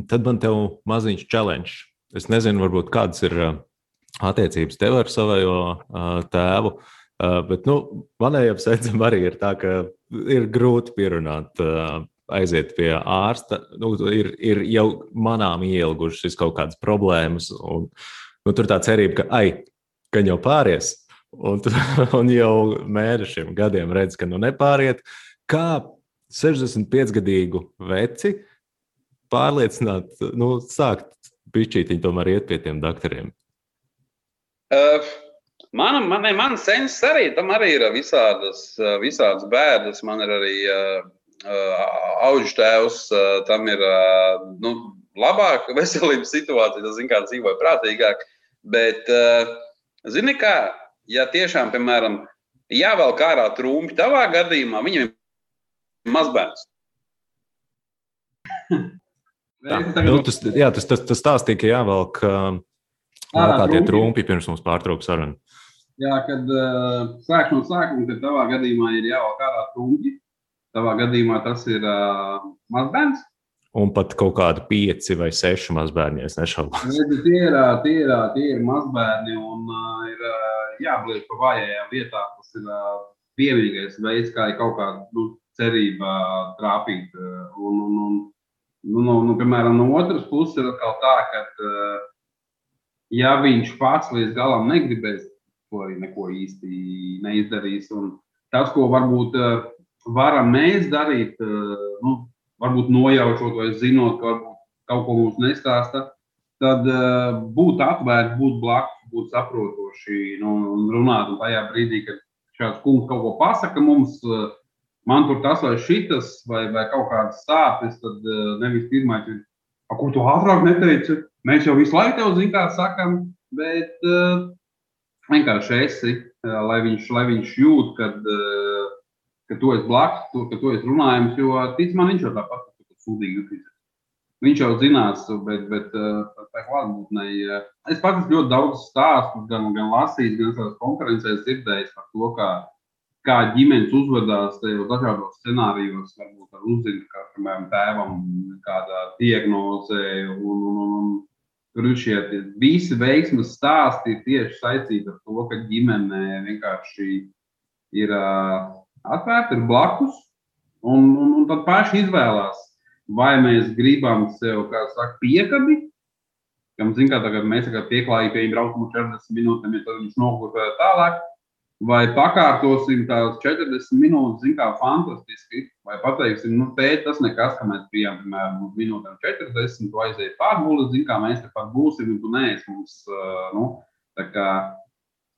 tad man te ir maziņš challenge. Es nezinu, varbūt kādas ir uh, attiecības tev ar savu uh, tēvu. Uh, bet nu, manai apsveicam arī ir tā, ka ir grūti pierunāt. Uh, aiziet pie ārsta. Nu, ir, ir jau manām ielgušas kaut kādas problēmas. Un, nu, tur tā cerība, ka, ai, ka jau pāries. Un, un jau mēnešiem, gadiem redz, ka nu nepāriet. Kā 65-gadīgu veci pārliecināt, nu, sākt pišķītiņu tomēr iet pie tiem doktoriem? Uh, man, man, man sens arī tam arī ir visādas, visādas bēdas. Man ir arī uh, auģu tēvs, uh, tam ir uh, nu, labāka veselības situācija, tas zina, kā dzīvoja prātīgāk. Bet uh, Zini, kā, ja tiešām, piemēram, jāvelk ārā trūkumi, tavā gadījumā viņam ir mazbērns. Tā, nu, tas, jā, tas, tas, tas stāstīja, ka jāvelk ārā tie trūkumi pirms mums pārtrauks sarunu. Jā, kad uh, sākš no sākuma, tad tavā gadījumā ir jāvelk ārā trūkumi. Tavā gadījumā tas ir uh, mazbērns un pat kaut kādi pieci vai seši mazbērni, es nešaubos. Tie ir, tie ir, tie ir mazbērni un uh, ir jābliek pa vājajām vietām. Tas ir uh, vienīgais veids, kā kaut kāda nu, cerība trāpīt. Un, un, un, nu, nu, nu, piemēram, no otras puses ir atkal tā, ka, uh, ja viņš pats līdz galam negribēs, to arī neko īsti neizdarīs. Un tas, ko varbūt uh, varam mēs darīt, uh, nu, varbūt nojaušot vai zinot, ka kaut ko mums nestāsta, tad uh, būt atvērti, būt blakus, būt saprotoši nu, un runāt. Un tajā brīdī, kad šāds kungs kaut ko pasaka mums, uh, man tur tas vai šitas, vai, vai kaut kādas sāpes, tad uh, nevis pirmā ir, ko tu ātrāk neteici, mēs jau visu laiku tev zinām, kā sakam, bet uh, vienkārši esi, uh, lai, viņš, lai viņš jūt, kad. Uh, ka tu esi blakus, to, ka tu esi runājams, jo tic man, viņš jau tāpat sūdīgi jutīsies. Viņš jau zinās, bet, bet tā klātbūtnē, es pats ļoti daudz stāstu, gan, gan lasījis, gan savās konferencēs dzirdējis par to, kā, kā ģimenes uzvedās tajos dažādos scenārijos, varbūt ar uzzina, kā, piemēram, tēvam kādā diagnozē, un, un, un, tur ir šie visi veiksmes stāsti tieši saistīti ar to, ka ģimene vienkārši ir uh, atvērti, ir blakus, un, un, un tad paši izvēlās, vai mēs gribam sev, kā saka, piekabi, kam zina, kā tagad mēs pieklājīgi pie viņa braucam 40 minūtēm, ja tad viņš vēl tālāk, vai pakārtosim tās 40 minūtes, zina, kā fantastiski, vai pateiksim, nu, tēt, tas nekas, ka mēs bijām, piemēram, uz minūtēm 40, tu aizēji pārguli, zina, kā mēs te pat būsim, un tu neesi mums, nu, tā kā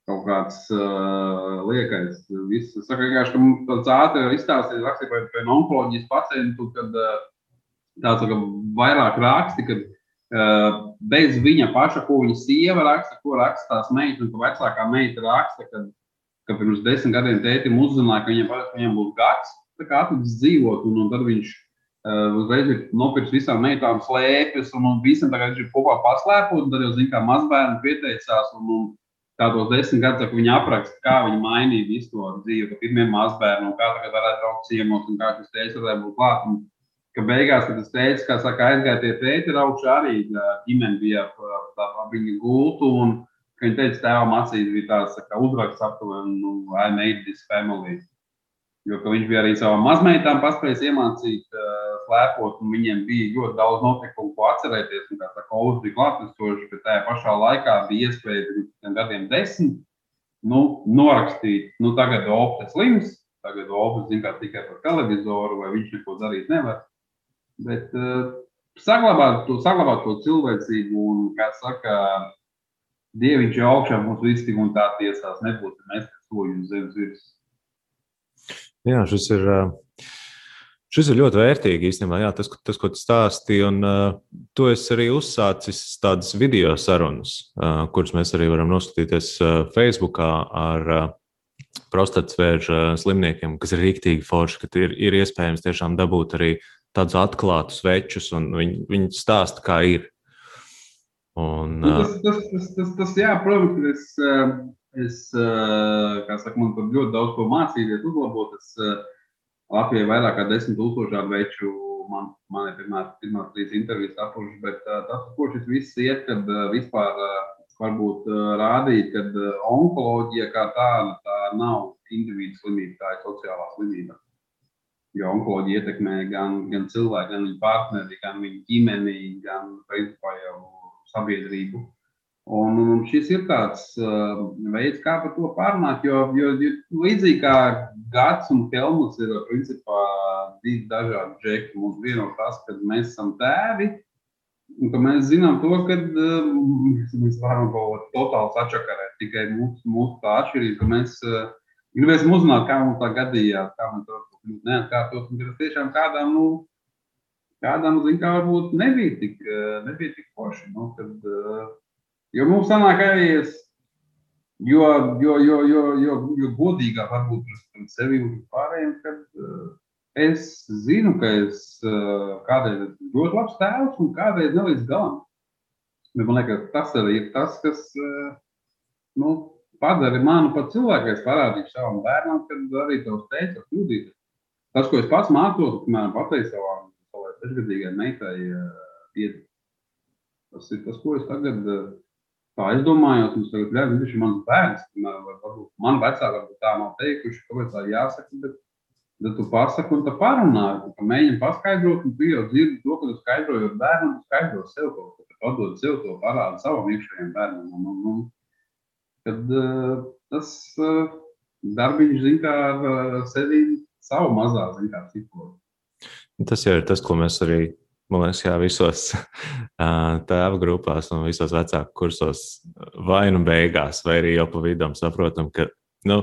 kaut kāds uh, liekais. Viss, es saku, vienkārši, ka tāds ātri izstāstīt, rakstīt par, onkoloģijas pacientu, kad uh, tāds kā, vairāk raksti, kad uh, bez viņa paša, ko viņa sieva raksta, ko raksta tās meitas, un ko vecākā meita raksta, kad, ka pirms desmit gadiem tētim uzzināja, ka viņam, ka viņam būs gads, tā kā atlicis dzīvot, un, un tad viņš uh, uzreiz ir nopircis visām meitām slēpes, un, un visam tagad viņš ir kopā paslēpot, un tad jau zina, kā mazbērni pieteicās, un, un tādos desmit gados, kad viņi apraksta, kā viņi mainīja visu to dzīvi, ka pirmie mazbērni, kā tagad varētu braukt ciemos, un kā šis teicis, varētu būt klāt. Un, ka beigās, kad es teicu, kā saka, aizgāja tie tēti ar augšu, arī ģimene bija ap viņa gultu, un viņi teica, tēvam acīs bija tāds, ka uzraksts aptuveni, nu, I made this family. Jo viņš bija arī savām mazmeitām paspējis iemācīt uh, slēpot, un viņiem bija ļoti daudz notikumu, ko atcerēties. Un, kā saka, Olas bija klātesošs, bet tajā pašā laikā bija iespēja pirms gadiem desmit nu, norakstīt, nu tagad Opta slims, tagad Opta zina tikai par televizoru, vai viņš neko darīt nevar. Bet uh, saglabāt, to, saglabāt to cilvēcību un, kā saka, Dieviņš jau augšā mums viss tik un tā tiesās nebūtu mēs, kas soļu uz zemes virsmas. Jā, šis ir, šis ir ļoti vērtīgi īstenībā. Jā, tas, tas, ko tu stāstīji, un uh, tu esi arī uzsācis tādas video sarunas, uh, kuras mēs arī varam noskatīties uh, Facebookā ar uh, prostatas vēža slimniekiem, kas ir rīktīgi forši, ka ir, ir iespējams tiešām dabūt arī tādus atklātus večus, un viņi, viņi stāsta, kā ir. Un, nu, tas, tas, tas, tas, tas, jā, protams, es, Es, eh, kā saka, man tur ļoti daudz ko mācīties, uzlabot. Es eh, Latvijai vairāk kā desmit tūkstoši tādu veču. Man, man ir pirmā, pirmā trīs intervijas tapušas, bet eh, tas, ko šis viss iet, kad vispār varbūt rādīt, ka onkoloģija kā tāda tā nav individu slimība, tā ir sociālā slimība. Jo onkoloģija ietekmē gan, gan cilvēku, gan viņa partneri, gan viņa ģimeni, gan principā jau sabiedrību. Un, un šis ir tāds uh, veids, kā par to pārunāt. Jo, jo, jo līdzīgi kā Gats un Helmuts ir principā divi dažādi džekļi. Mums vieno tas, ka mēs esam tēvi, un mēs zinām to, ka uh, mēs varam kaut ko totāli sačakarēt. Tikai mūsu, mūsu tā atšķirība, ka mēs uh, gribēsim uzzināt, kā mums tā gadījās, kā mēs to kļūt neatkārtot. Un tas tiešām kādām, nu, kādām, zin, kā varbūt nebija tik, nebija tik forši. Nu, kad, uh, Jo mums sanāk arī, jo, jo, jo, jo, jo, jo godīgāk varbūt pret sevi un pārējiem, kad uh, es zinu, ka es uh, kādreiz esmu ļoti labs tēvs un kādreiz ne līdz galam. Bet man liekas, tas arī ir tas, kas uh, nu, padara mani par cilvēku. Es parādīju savam bērnam, kad arī tavs teica, kļūdīties. Tas, ko es pats mācos, piemēram, pateicu savām savai sešgadīgai meitai, uh, tas ir tas, ko es tagad uh, Tā ka mums tagad ir viņš ir mans bērns. Varbūt man vecāki varbūt tā nav teikuši, kāpēc tā jāsaka. Bet, bet tu pasaki un tā parunā. Tu mēģini paskaidrot, un tu jau dzirdi to, ka tu skaidroji bērnam, tu skaidro sev kaut ko. Tu atdod sev to parādu savam iekšējiem bērnam. Un, un, un, kad uh, tas uh, darbiņš zina, kā ar uh, sevi savu mazā zina, kā psihologu. Tas jau ir tas, ko mēs arī man liekas, jā, visos tēva grupās un visos vecāku kursos, vai nu beigās, vai arī jau pa vidam saprotam, ka, nu,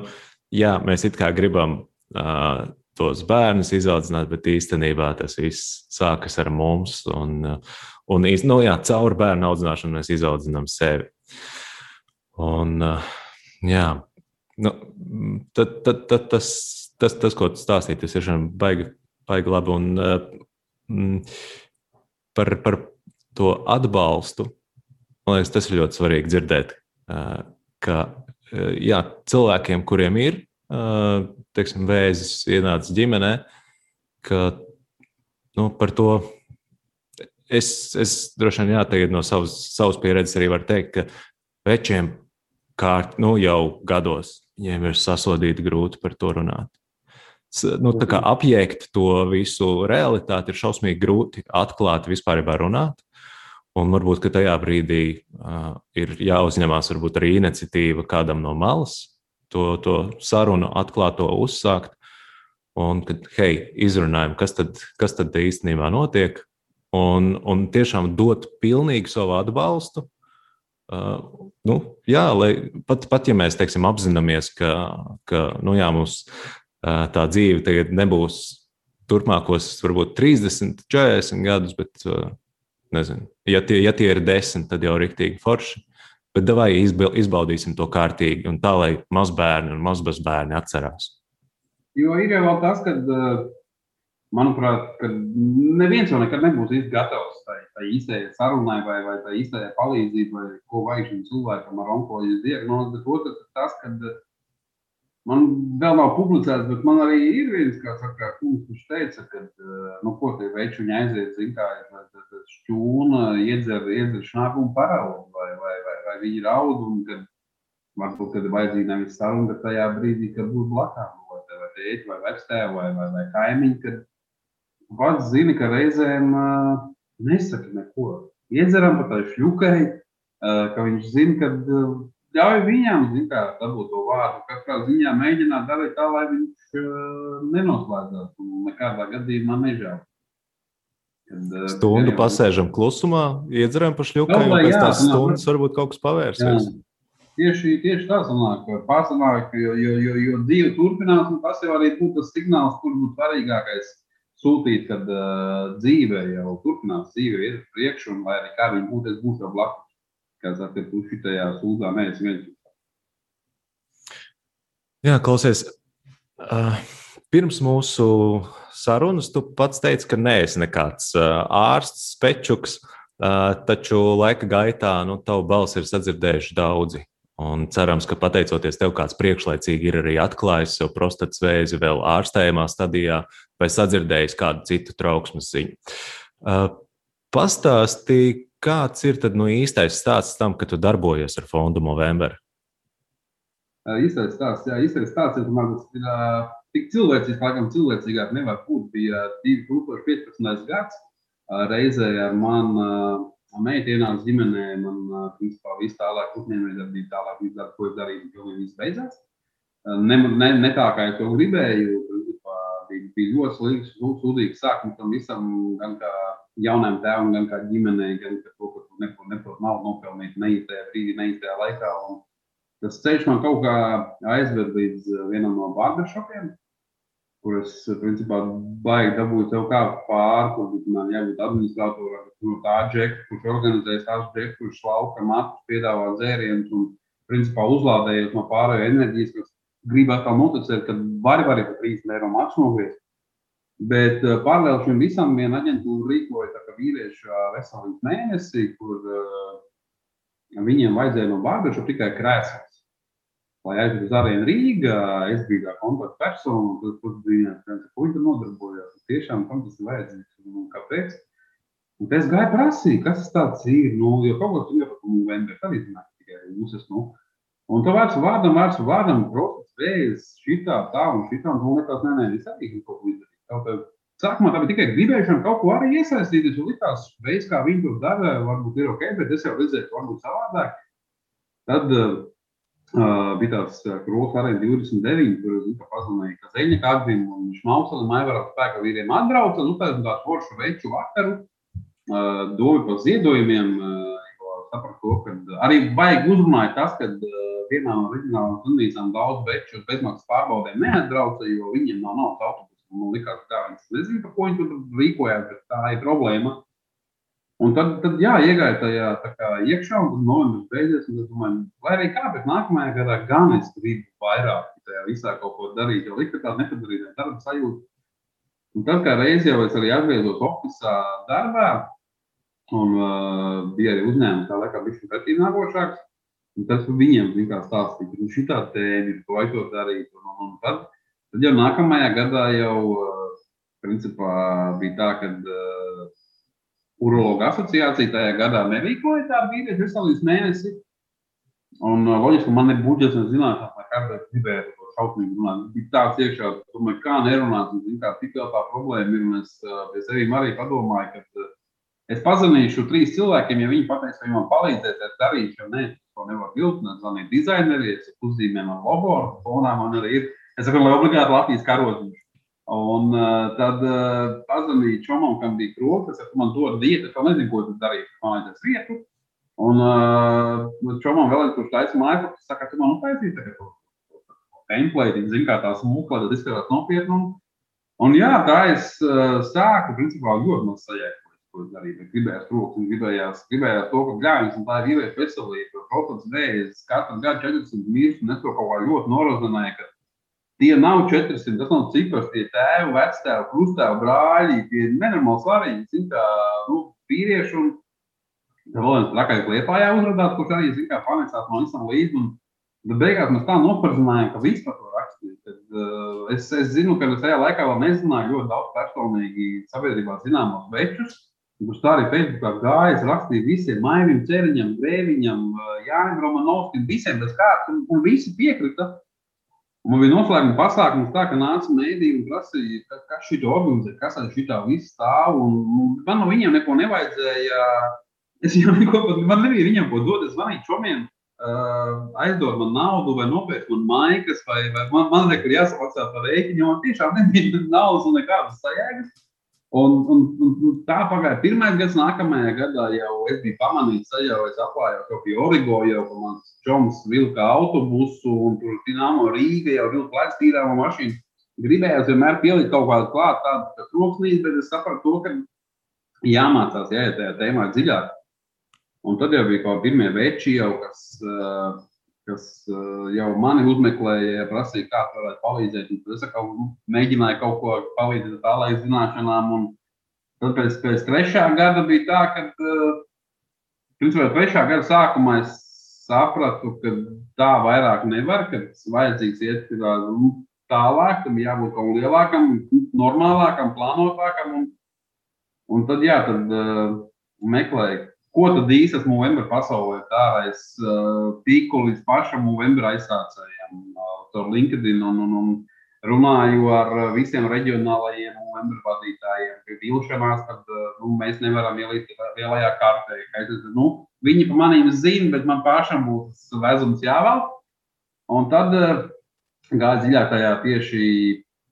jā, mēs it kā gribam uh, tos bērnus izaudzināt, bet īstenībā tas viss sākas ar mums. Un, un nu, jā, caur bērnu audzināšanu mēs izaudzinām sevi. Un, uh, jā, nu, tad, tad, tad, tas, tas, tas, ko tu stāstīji, tas ir baigi, baigi labi. Un, uh, par, par to atbalstu. Man liekas, tas ir ļoti svarīgi dzirdēt, ka jā, cilvēkiem, kuriem ir teiksim, vēzis ienācis ģimenē, ka nu, par to es, es droši vien jā, no savas, savas pieredzes arī varu teikt, ka večiem kārt, nu, jau gados viņiem ir sasodīti grūti par to runāt nu, apjēgt to visu realitāti ir šausmīgi grūti atklāt, vispār runāt. Un varbūt tajā brīdī uh, ir jāuzņemās varbūt arī iniciatīva kādam no malas, to, to sarunu atklāt, to uzsākt. Un kad, hei, izrunājam, kas tad, kas tad īstenībā notiek, un, un tiešām dot pilnīgu savu atbalstu. Uh, nu, jā, lai, pat, pat ja mēs teiksim, apzināmies, ka, ka nu, jā, mums tā dzīve tagad nebūs turpmākos, varbūt 30, 40 gadus, bet nezinu, ja tie, ja tie ir 10, tad jau rīktīgi forši. Bet vai izbaudīsim to kārtīgi un tā, lai mazbērni un mazbērni atcerās? Jo ir jau tas, ka, manuprāt, ka neviens jau nekad nebūs gatavs tai, tai īstajai sarunai vai, vai tai īstajai palīdzībai, ko vajag šim cilvēkam ar onkoloģijas diagnozi. Bet otrs ir tas, ka Man vēl nav publicēts, bet man arī ir viens, kā saka, kungs, kurš teica, ka, eh, nu, ko tie veči aiziet, zin, kā ir šķūna, iedzer, iedzer un paraugu, vai, vai, vai, vai viņi raud, un kad varbūt, kad ir vajadzīga nevis saruna, bet tajā brīdī, kad būs blakām, vai, vai tēti, vai vectēvu, vai, vai, vai kaimiņu, kad pats zini, ka reizēm uh, nesaka neko. Iedzeram pat tai šļukai, uh, ka viņš zina, ka uh, ļauj viņam, kā, dabūt to vārdu. Katrā ziņā mēģināt darīt tā, lai viņš nenoslēdzās un nekādā gadījumā nežēl. Kad, Stundu jau... pasēžam klusumā, iedzeram pa šļukai, un pēc tās stundas varbūt kaut kas pavērsies. Jā. Tieši, tieši tā sanāk, pārsanāk, jo, jo, jo, jo dzīve turpinās, un tas jau arī būtu tas signāls, kur būtu svarīgākais sūtīt, kad uh, dzīve jau turpinās, dzīve ir priekšu, un lai arī kā viņa būtu, es būšu blakus. Kā saka, tu šitajā sūdā neesi viens. Jā, klausies, uh, pirms mūsu sarunas tu pats teici, ka neesi nekāds uh, ārsts, spečuks, uh, taču laika gaitā nu, tavu balsi ir sadzirdējuši daudzi. Un cerams, ka pateicoties tev, kāds priekšlaicīgi ir arī atklājis sev prostatas vēzi vēl ārstējumā stadijā, vai sadzirdējis kādu citu trauksmes ziņu. Uh, Pastāstīja, kāds ir no īstais stāsts tam, ka tu darbojies ar fondu Movember? Uh, īstais stāsts, jā, īstais stāsts ir, man, ir uh, tik cilvēcīgs, laikam cilvēcīgāk nevar būt. Bija 2015. gads, reizē ar mani meita ienāca ģimenē, man principā viss tālāk uzņēmējdarbība, tālāk viss darbs, ko es darīju, pilnīgi viss beidzās. Ne, ne, ne tā, kā es to gribēju, principā bija, bija ļoti slikts, sūdīgs sākums tam visam, gan kā jaunam tēvam, gan kā ģimenei, gan kā to, ka tu neprot, neprot naudu nopelnīt neīstajā brīdī, neīstajā laikā. Un tas ceļš man kaut kā aizved līdz vienam no barbershopiem, kur es principā baigi dabūju sev kā pāri, kur man jābūt administratoram, no tā džeka, kurš organizējas tās džekas, kurš lauka matus, piedāvā dzērienus un principā uzlādējot no pārējo enerģijas, kas grib atkal noticēt, ka vari vari pa 30 eiro maksu nogriezt. Bet uh, paralēli šim visam viena aģentūra rīkoja kā vīriešu veselības mēnesi, kur uh, viņiem vajadzēja no barbershopa tikai krēsls lai aizvedu uz Arēnu Rīgā. Es biju tā kontaktpersona, un tur bija viens puisis, kas nodarbojās. Tiešām tam tas ir vajadzīgs un kāpēc. Un es gāju prasīt, kas tas ir. Nu, jo kaut kas tur jau par novembri arī zināja tikai mūsu. Nu. Un tā vārds vārdam, vārds vārdam, process, vējas, šitā, tā un šitā. Un nu, nekas, nē, nē, es arī kaut ko izdarīju. Sākumā tā bija tikai gribēšana kaut ko arī iesaistīties. Un likās, veids, kā viņi to dara, varbūt ir ok, bet es jau redzēju, ka varbūt savādāk. Tad uh, Uh, bija tāds krūtis, arī 29, kur es pazvanīju Kazeņa Kadrim un Šmausalim, Aivaram spēka vīriem atbrauca, nu tādu tā foršu veču vakaru, uh, domu par ziedojumiem, uh, jo sapratu to, ka arī baigi uzrunāja tas, ka vienā no reģionālām slimnīcām daudz veču uz bezmaksas pārbaudēm neatbrauca, jo viņiem nav naudas autobusu. Man likās, ka tā viņi nezinu, par ko viņi tur rīkojās, bet tā ir problēma. Un tad, tad jā, iegāja tajā kā, iekšā, un tad novembris beidzies. Es domāju, lai arī kā, bet nākamajā gadā gan es gribu vairāk tajā visā kaut ko darīt, jo likte tāda nepadarīta darba sajūta. Un tad, kā reiz jau es arī atgriezos oficiālā darbā, un uh, bija arī uzņēmums, tā laikā bija pretī nākošāks. Un tas viņiem kā stāstīja, ka nu, šī tā tēma ir, ko to darīt. Un, un, un tad, tad jau nākamajā gadā jau, uh, principā, bija tā, ka uh, Urologa asociācija tajā gadā nerīkoja tādu vīriešu veselības mēnesi. Un uh, loģiski, man ir budžets, un zināšanas, lai kādreiz gribētu to šausmīgi runāt. Bija tāds iekšā, domāju, kā nerunāt, un zin, kā tik jau tā problēma ir. Un es uh, pie sevīm arī padomāju, ka uh, es pazvanīšu trīs cilvēkiem, ja viņi pateiks, viņi man palīdzēs, es darīšu, jo nē, to nevar viltināt. Zvanīt dizaineriem, uzzīmēm ar logo, fonā man arī ir. Es saku, lai obligāti Latvijas karodziņš. Un uh, tad uh, pazvanīju Čomam, kam bija krokas, ka man dod vietu. Es nezinu, ko tas darīt. Man vajadzēs vietu. Un uh, Čomam vēl ir kurš taisa mājas, kas saka, tu man uztaisīji tagad to template, zini, kā tās mūkla, tad izskatās nopietni. Un, jā, tā es uh, sāku, principā, ļoti maz sajēgt, ko es darīju. Gribējās krokas un gribējās, gribējās to, ka gājas un tā ir vīriešu veselība. Protams, vējas katru gadu 40 mirst, un es to kaut kā ļoti norozināju, ka Tie nav 400, tas nav cipars, tie tēvi, vectēvi, krustāvi, brāļi, tie nenormāli svarīgi. Zin, kā, nu, vīrieši un vēl viens trakais liepājā uzrādās, kurš arī, zin, kā, panesās no visam līdzi. Un, bet beigās mēs tā noparzinājām, ka vispār to rakstīt. Tad, uh, es, es zinu, ka es tajā laikā vēl nezināju ļoti daudz personīgi sabiedrībā zināmos večus. Kurš tā arī Facebookā gāja, rakstīja visiem maivim, ceriņam, grēviņam, Jānim Romanovskim, visiem bez kārtas, un, un visi piekrita. Un man bija noslēguma pasākums, tā, ka nāca mēdī un prasīja, ka, kas šī organizē, kas ar šī tā viss stāv. Un, un man no viņiem neko nevajadzēja. Es jau neko pat, man nebija viņam ko dot, es zvanīju čomiem. Uh, aizdod man naudu, vai nopērk man maigas, vai, vai man, man liekas, jāsamaksā par rēķinu. Man tiešām nebija naudas un nekādas sajēgas. Un, un, un tā pagāja pirmais gads, nākamajā gadā jau es biju pamanījis, jau es apgāju kaut pie Origo, jau ka mans čoms vilka autobusu, un tur Dienāmo Rīga jau vilka lēts tīrāmo mašīnu. Gribējās vienmēr pielikt kaut kādu klāt, tādu troksnīti, bet es sapratu to, ka jāmācās, jāiet tajā tēmā dziļāk. Un tad jau bija kaut pirmie veči, jau, kas uh, kas uh, jau mani uzmeklēja, prasīja, kā tā varētu palīdzēt. Un es nu, mēģināju kaut ko palīdzēt ar tālāk zināšanām. Un tad pēc, pēc trešā gada bija tā, ka, principā, trešā gada sākumā es sapratu, ka tā vairāk nevar, ka vajadzīgs iet nu, tālāk, tam jābūt kaut kam lielākam, normālākam, plānotākam. Un, un tad, jā, tad uh, meklēju Ko tad īsti esmu Movember pasaulē dārājis uh, tīklu līdz pašam Movember aizsācējiem uh, caur LinkedIn un, un, un runāju ar visiem reģionālajiem Movember vadītājiem. Pie vilšanās, kad uh, nu, mēs nevaram ielikt lielajā kartē. Es, nu, viņi par maniem zina, bet man pašam būs vezums jāvēl. Un tad uh, gāja dziļāk tajā tieši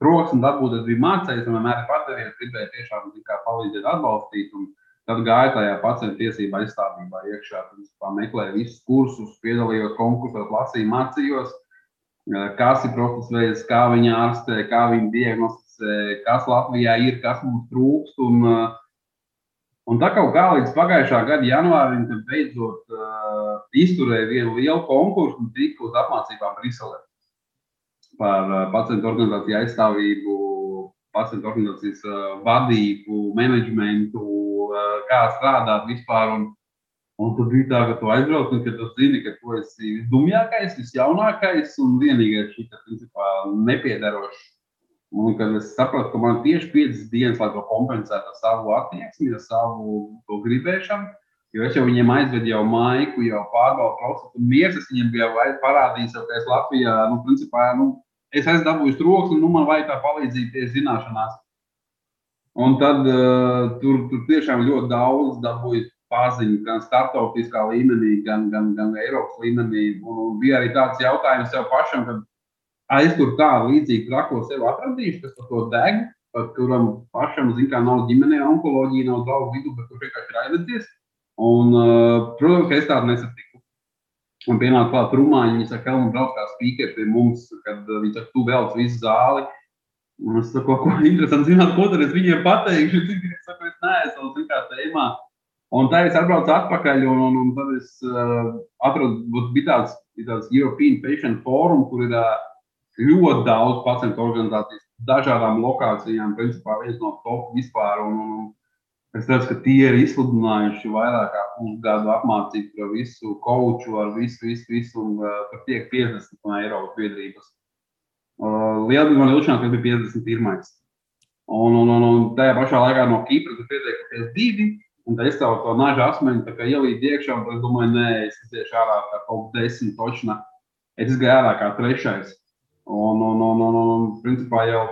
troksni dabūt, es biju mācījies, un vienmēr padevies, gribēju tiešām palīdzēt, atbalstīt. Un, Tad gāju tajā pacientu tiesību aizstāvībā iekšā, tad meklēju visus kursus, piedalījos konkursos, lasīju, mācījos, kas ir profesijas veids, kā viņi ārstē, kā viņi diagnosticē, kas Latvijā ir, kas mums trūkst. Un, un tā kaut kā līdz pagājušā gada janvārim, beidzot uh, izturēju vienu lielu konkursu un tiku uz apmācībām Briselē par uh, pacientu organizāciju aizstāvību, pacientu organizācijas vadību, menedžmentu, kā strādāt vispār. Un, un tad bija tā, ka tu aizbrauc un ka tu zini, ka tu esi visdumjākais, visjaunākais un vienīgais šī principā nepiedarošs. Un kad es sapratu, ka man tieši 5 dienas, lai to kompensētu ar savu attieksmi, ar savu gribēšanu, jo es jau viņiem aizvedu jau maiku, jau pārbaudu procesu, un mieras es viņiem biju parādījis, ka es Latvijā, nu, principā, nu, es esmu dabūjis troksni, nu, man vajag tā palīdzība tieši zināšanās. Un tad uh, tur, tur tiešām ļoti daudz dabūju paziņu gan starptautiskā līmenī, gan, gan, gan Eiropas līmenī. Un, un bija arī tāds jautājums sev pašam, kad aiz tur tādu līdzīgu trako sev atradīšu, kas par to deg, pat kuram pašam, zin, kā nav ģimenē onkoloģija, nav draugu vidu, bet kurš vienkārši ir aizvedzies. Un, uh, protams, ka es tādu nesatiku. Un pienāk klāt rumāņi, viņi saka, ka viņi brauc kā spīkeri pie mums, kad uh, viņi saka, tu velc visu zāli. Un es saku, ko interesanti zināt, ko tad es viņiem pateikšu. Es saku, es neesmu kā tēmā. Un tā es atbraucu atpakaļ, un, un, un tad es uh, atradu, bija tāds, tāds European Patient Forum, kur ir uh, ļoti daudz pacientu organizācijas, dažādām lokācijām, principā viens no top vispār. Un, un es redzu, ka tie ir izsludinājuši vairāk kā pusgadu apmācību par visu koču, ar visu, visu, visu, un uh, par tiek 50 no Eiropas biedrības. Lielbritānija kas bija 51. Un, un, un, un tajā pašā laikā no Kipras pieteikušies divi. Un es tev to nažu asmeni ielīdu iekšā, un es domāju, nē, es iziešu ārā kā kaut desmit točna. Es gāju ārā kā trešais. Un, un, un, un, un principā jau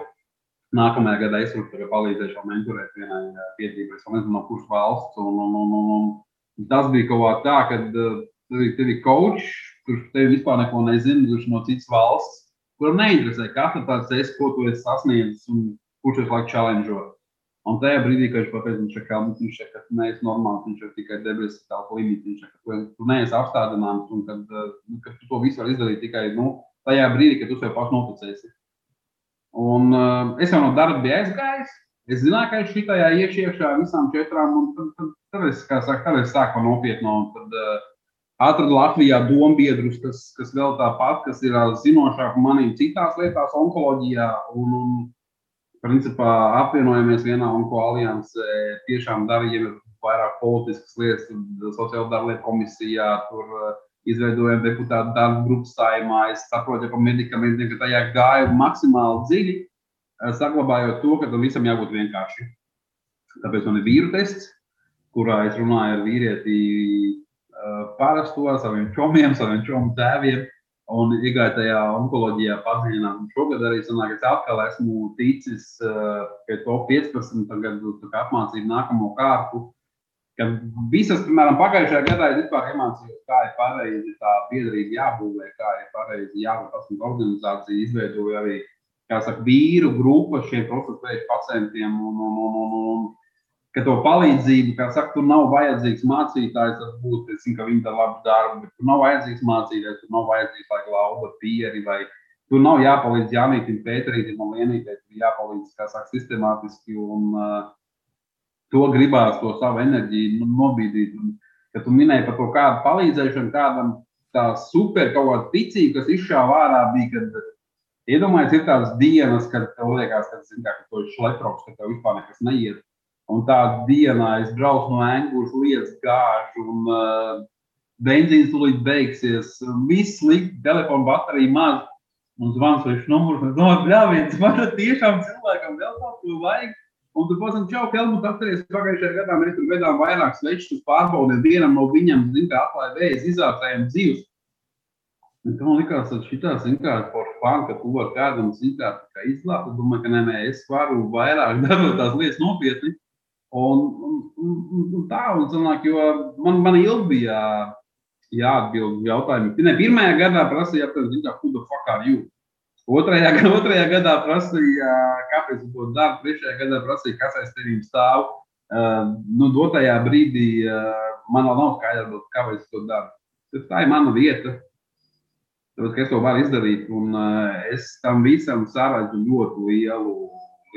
nākamajā gadā es varu palīdzēšu mentorēt vienai biedrībai. Es nezinu, no kuras valsts. Un, un, un, un, un tas bija kaut kā tā, ka tev ir coach, kurš tev vispār neko nezina, kurš no citas valsts kuram neinteresē katra tāds es, ko tu esi sasniedzis un kurš ir laikam challenge. Un tajā brīdī, kad viņš pateica, viņš saka, viņš saka, ka tu neesi normāls, viņš ir tikai debesis tālāk limits, viņš saka, ka tu neesi apstādināms un kad, nu, ka tu to visu vari izdarīt tikai nu, tajā brīdī, kad tu sev pats noticēsi. Un uh, es jau no darba biju aizgājis. Es zināju, ka es šitajā iekšā visām četrām, un tad, tad, tad es, saka, tad es sāku nopietno. Un tad, uh, atradu Latvijā dombiedrus, kas, kas vēl tāpat, kas ir zinošāki manī citās lietās, onkoloģijā. Un, un, principā apvienojamies vienā onkoloģijā, tiešām darījām vairāk politiskas lietas, sociālo darbu komisijā. Tur, Izveidojam deputātu darbu grupu saimā. Es saprotu, ka medikamentiem ka tajā gāja maksimāli dziļi, saglabājot to, ka tam visam jābūt vienkārši. Tāpēc man ir vīru tests, kurā es runāju ar vīrieti parasto, saviem čomiem, saviem čomu tēviem. un iegāju tajā onkoloģijā padziļināt. Šogad arī sanāk, es atkal esmu ticis, ka to 15 gadu apmācību nākamo kārtu. Kad visas, piemēram, pagājušajā gadā es vispār iemācījos, kā ir pareizi tā biedrība jābūvē, kā ir pareizi jābūt organizācija, izveidoju arī, kā saka, vīru grupu šiem procesu pacientiem un, un, un, un, un ka to palīdzību, kā saka, tur nav vajadzīgs mācītājs, varbūt es zinu, ka viņi dara labu darbu, bet tur nav vajadzīgs mācītājs, tur nav vajadzīgs, lai glauda pieri, vai tur nav jāpalīdz Jānītam, Pēterītam un Lienītē, tur jāpalīdz, kā saka, sistemātiski, un uh, to gribās, to savu enerģiju nu, nobīdīt. Un, kad tu minēji par to kādu palīdzēšanu, kādam tā super kaut kāda ticība, kas izšāva ārā, bija, kad iedomājies, ir tādas dienas, kad tev liekas, ka, zin, kā, ka tu esi šleproks, ka tev vispār nekas neiet Un tādā dienā es braucu no Angūras lietas gāžu, un uh, benzīns tūlīt beigsies. Viss slikti, telefona baterija maz. Un zvans viņš numurs, un domāju, bļāviens, man tiešām cilvēkam vēl kaut ko vajag. Un tur, protams, čau, Helmut, atceries, pagājušajā gadā mēs tur vedām vairāk svečus pārbaudīt. Vienam no viņiem, zin, kā atklāja vējas, izācējiem dzīves. Un man likās, ka šī tā, zin, kā par fanu, ka tu vari kādam, zin, kā, kā izglābt. Es domāju, ka nē, es varu vairāk darot tās lietas nopietni. Un, un, un, un tā, un sanāk, jo man, man ilgi bija jāatbild jautājumi. Ne, pirmajā gadā prasīja, kā, who the fuck are you? Otrajā, otrajā gadā prasīja, kāpēc to daru. Trešajā gadā prasīja, kas aiz tevis stāv. Uh, nu, dotajā brīdī uh, man vēl nav skaidrs, kāpēc to daru. Tas tā ir mana vieta. Tāpēc, es to varu izdarīt. Un, uh, es tam visam saredzu ļoti lielu,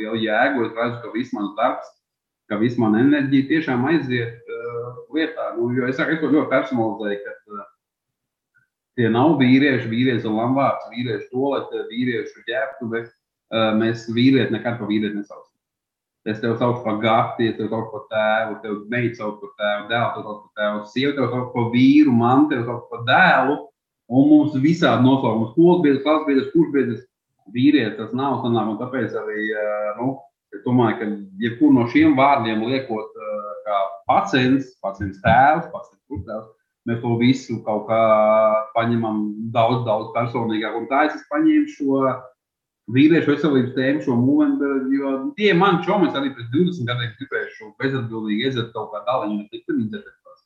lielu jēgu. Es redzu, ka viss mans darbs ka viss mana enerģija tiešām aiziet uh, lietā. Nu, jo es saku, es to ļoti personalizēju, ka uh, tie nav vīrieši, vīrieši ir lambāts, vīrieši tolete, vīriešu ģērbtuve. Uh, mēs vīrieti nekad par vīrieti nesaucam. Es tev saucu par gati, es tev saucu par tēvu, tev meitu saucu par tēvu, dēlu tev saucu par tēvu, sievu tev saucu par vīru, man tev saucu par dēlu. Un mums visādi nosaukums, kokbiedrs, klasbiedrs, kursbiedrs, vīrietis tas nav sanāk, un tāpēc arī, nu, Es domāju, ka jebkuru no šiem vārdiem liekot, eh, kā pacients, pacients tēvs, pacients kurtēvs, mēs to visu kaut kā paņemam daudz, daudz personīgāk. Un tā es paņēmu šo vīriešu veselības tēmu, šo momentu, jo tie man čomis arī pēc 20 gadiem gribējuši bezatbildīgi iedzert kaut kā daļiņu, un es tikai izdzertos.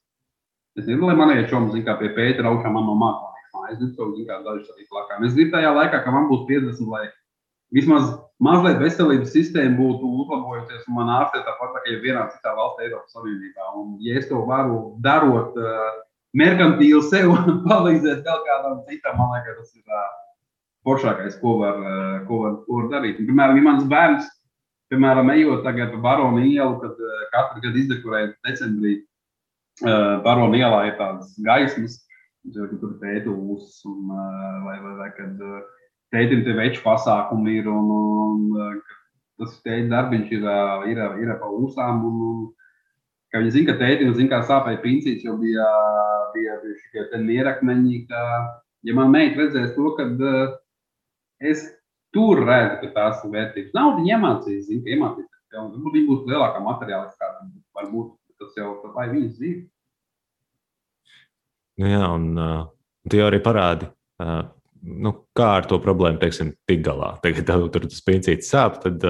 Es negribu, lai manējie čomi, zin kā pie Pētera augšā man no mājas, es gribu, zin kā dažas arī plakā. Es gribu tajā laikā, ka man būs 50, lai vismaz mazliet veselības sistēma būtu uzlabojusies, un man ārstē tāpat kā jebkurā citā valstī Eiropas Savienībā. Un, ja es to varu darot, uh, merkantīli sev palīdzēt vēl kādam citam, man liekas, tas ir uh, foršākais, ko var, uh, ko var, ko var darīt. Un, piemēram, ja mans bērns, piemēram, ejot tagad pa Baronu ielu, kad uh, katru gadu izdekorēju decembrī, uh, Baronu ielā ir tādas gaismas, tur ir uzs un uh, vai, vai, vai kad. Uh, tētim tie veču pasākumi ir. Un, un, tas tēta darbiņš ir, ir, ir pa ūsām. Un, un, ka viņi zina, ka tētim zina, kā sāpēja pincīts, jo bija, bija, bija šie mierakmeņi. Ka, ja man meita redzēs to, kad uh, es tur redzu, ka tās ir vērtības. Nav viņa iemācījis, zina, ka iemācījis. Viņa būs lielākā materiāliskā, varbūt tas jau tā ir viņas dzīve. Nu jā, un uh, tu jau arī parādi, uh, nu, kā ar to problēmu teiksim, tik galā. Tagad tev tur tas pincīts sāp, tad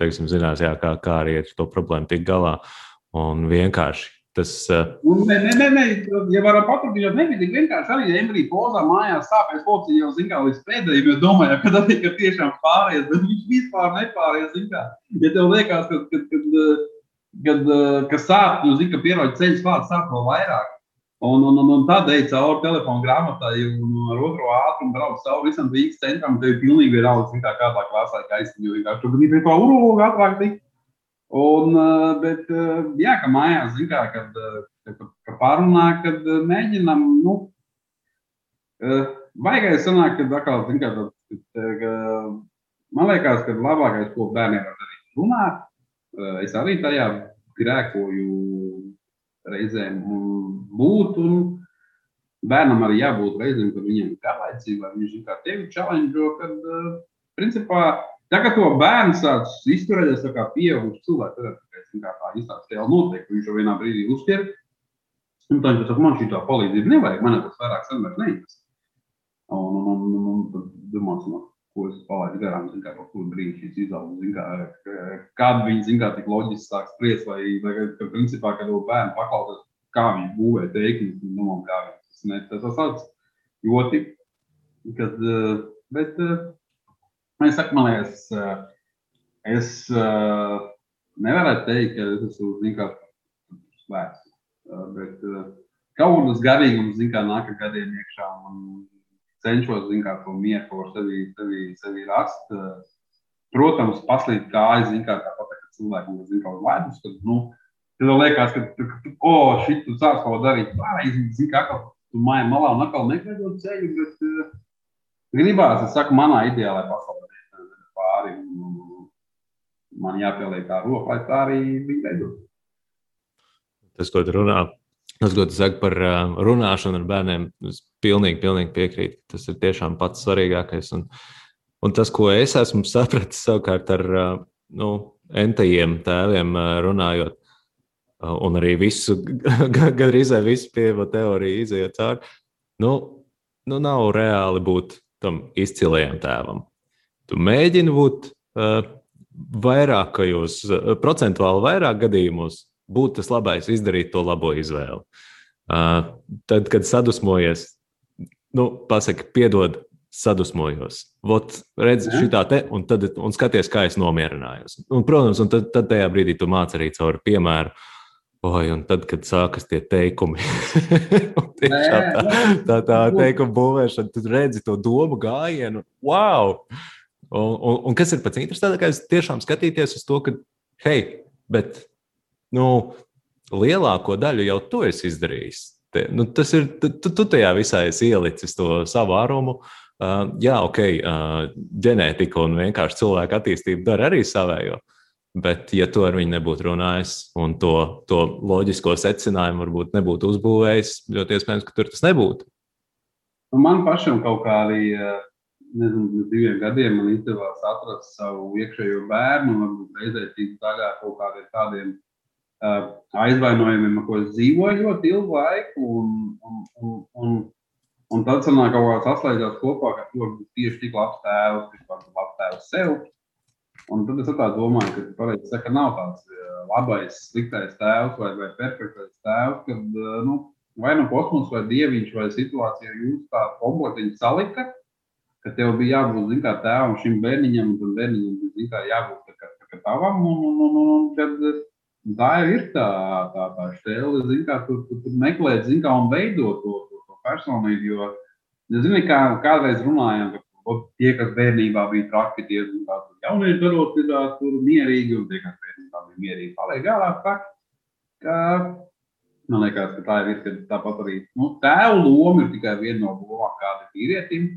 teiksim, zinās, jā, kā, kā arī ar to problēmu tik galā. Un vienkārši tas. Un, nē, nē, nē, ja varam paturpināt, nebija tik vienkārši arī, ja Emīlija pozā mājās sāpēs, policija jau zina, līdz pēdējiem, jo domāja, ka tas ir tiešām pāries, bet viņš vispār nepāries, zina. Ja tev liekas, ka, kad, kad, kad, kad, kad sāp, nu, zina, ka pieroģi ceļš klāt sāp vēl vairāk. Un, un, un, un tad ej cauri telefonu grāmatai un ar otro ātrumu brauc cauri visam Rīgas centram. Tev ir pilnīgi vienalga, kā kādā kaisni, jo vienkārši tur bija kā urologa tik. Un, eh, bet, eh, jā, ka mājās, kā, kad, eh, kad, kad pārunā, kad mēģinam, nu, vajagais sanāk, kad atkal, kā, tad, man liekas, ka labākais, ko bērniem var darīt, runāt. Es arī tajā grēkoju reizēm būt. Bērnam arī jābūt reizēm, kad viņam ir garlaicība, viņš ir kā tevi challenge, kad, uh, principā, tagad to bērnu sāc izturēties kā pieaugušs cilvēks, tad tikai kā tā izstāsta jau notiek, viņš jau vienā brīdī uztver. Un tā viņš saka, man šī tā palīdzība nevajag, man tas vairāk samērš neinteresē. Un, un, un, un, un tad domās, no, ko es palaidu garām, kā, kur brīdī šis izaugs, kāda viņi, zin, kā, tik loģiski sāk spriest, vai, vai, ka, principā, kad bērnu paklausās, kā viņi būvē teikumus, un domām, kā viņi tas ne, tas tāds ļoti, kad, bet, es saku, man liekas, es nevarētu teikt, ka es esmu, zin, kā, svēts, bet kaut kādas garīgums, zin, kā, nāk gadiem iekšā, man cenšos kā, to mieru sevi, sevi, sevi rast. Protams, paslīd kājas, zin, kā tāpat, ka cilvēkam ir kaut kāda ledus, tad, nu, tad liekas, ka, oh, šī tu sāc kaut ko darīt pareizi, zin, kā tu māja malā un atkal nekveidot ceļu, bet uh, gribās, es saku, manā ideālajā pasaulē pāri. Un, man jāpieliek tā roka, lai tā arī viņa veidot. Tas, ko tu runā, tas, ko tu saki par uh, runāšanu ar bērniem, es pilnīgi, pilnīgi piekrītu. Tas ir tiešām pats svarīgākais. Un, un tas, ko es esmu sapratis savukārt ar nu, entajiem tēviem runājot, un arī visu, gandrīz visu pieejamu teoriju izējot cauri, nu, nu, nav reāli būt tam izcilajam tēvam. Tu mēģini būt vairākajos, procentuāli vairāk gadījumos, būt tas labais, izdarīt to labo izvēli. Uh, tad, kad sadusmojies, nu, pasaki, piedod, sadusmojos. Vot, redz, šī tā te, un tad un skaties, kā es nomierinājos. Un, protams, un tad, tad tajā brīdī tu māci arī caur piemēru. Oi, un tad, kad sākas tie teikumi, tā, tā, tā teikuma būvēšana, tad redzi to domu gājienu. Wow! Un, un, un kas ir pats interesantākais, tiešām skatīties uz to, ka, hei, bet nu, lielāko daļu jau tu esi izdarījis. Te, nu, tas ir, tu, tu tajā visā esi ielicis to savu ārumu. Uh, jā, ok, uh, ģenētika un vienkārši cilvēka attīstība dara arī savējo. Bet, ja tu ar viņu nebūtu runājis un to, to loģisko secinājumu varbūt nebūtu uzbūvējis, ļoti iespējams, ka tur tas nebūtu. Nu, man pašam kaut kā arī, nezinu, diviem gadiem izdevās atrast savu iekšējo bērnu, varbūt reizē tik daļā kaut kādiem tādiem aizvainojumiem, ar ko es dzīvoju ļoti ilgu laiku. Un, un, un, un, un tad sanāk kaut kā saslēdzās kopā, ka to tieši tik labs tēvs, vispār labs tēvs sev. Un tad es tā domāju, ka pareizi saka, nav tāds labais, sliktais tēvs vai, vai perfektais tēvs, kad nu, vai nu kosmos, vai dieviņš, vai situācija jūs tā komplektiņu salika, ka tev bija jābūt zin, kā tēvam šim bērniņam, un tad bērniņam bija jābūt tā kā, tā kā tavam. Un, un, un, un, un, kad, tā ir tā, tā, tā stēle, zin, kā tur, tur, tur meklēt, zin, kā un veidot to, to, to personību. Jo, zini, kā kādreiz runājām, ka tie, kas bērnībā bija traki, tie jaunieši darot, ir tur mierīgi, un tie, kas bērnībā bija mierīgi, paliek ārā traki. Ka, man liekas, ka tā ir ka tāpat arī nu, tēva loma ir tikai viena no lomām, kāda ir vīrietim.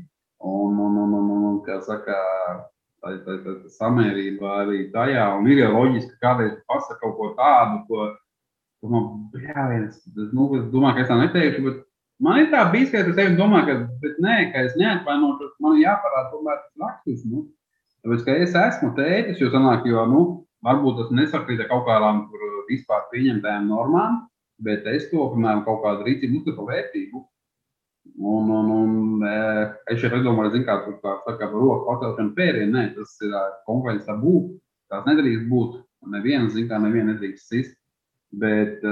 Un, un, un, un, un, kā saka, tā, tā, tā, tā samērība arī tajā. Un ir jau loģiski, ka kādreiz pasakā kaut ko tādu, ko, es, nu, es domāju, ka es tā neteikšu, bet man ir tā bijis, ka es tevi domāju, ka, nē, ka es neatvainošu, man ir jāparāda tomēr tas rakstus. Nu. Tāpēc, ka es esmu tētis, jo sanāk, jo, nu, varbūt tas nesakrīt ar kaut kādām vispār pieņemtajām normām, bet es to, piemēram, kaut kādu rīcību uzskatu par vērtību. Un, un, un es šeit nedomāju, kā tur tā, par roku pacelšanu pērienu. Nē, tas ir konkurences tabū. Tās nedrīkst būt. Neviens, zin kā, neviena nedrīkst sist. Bet,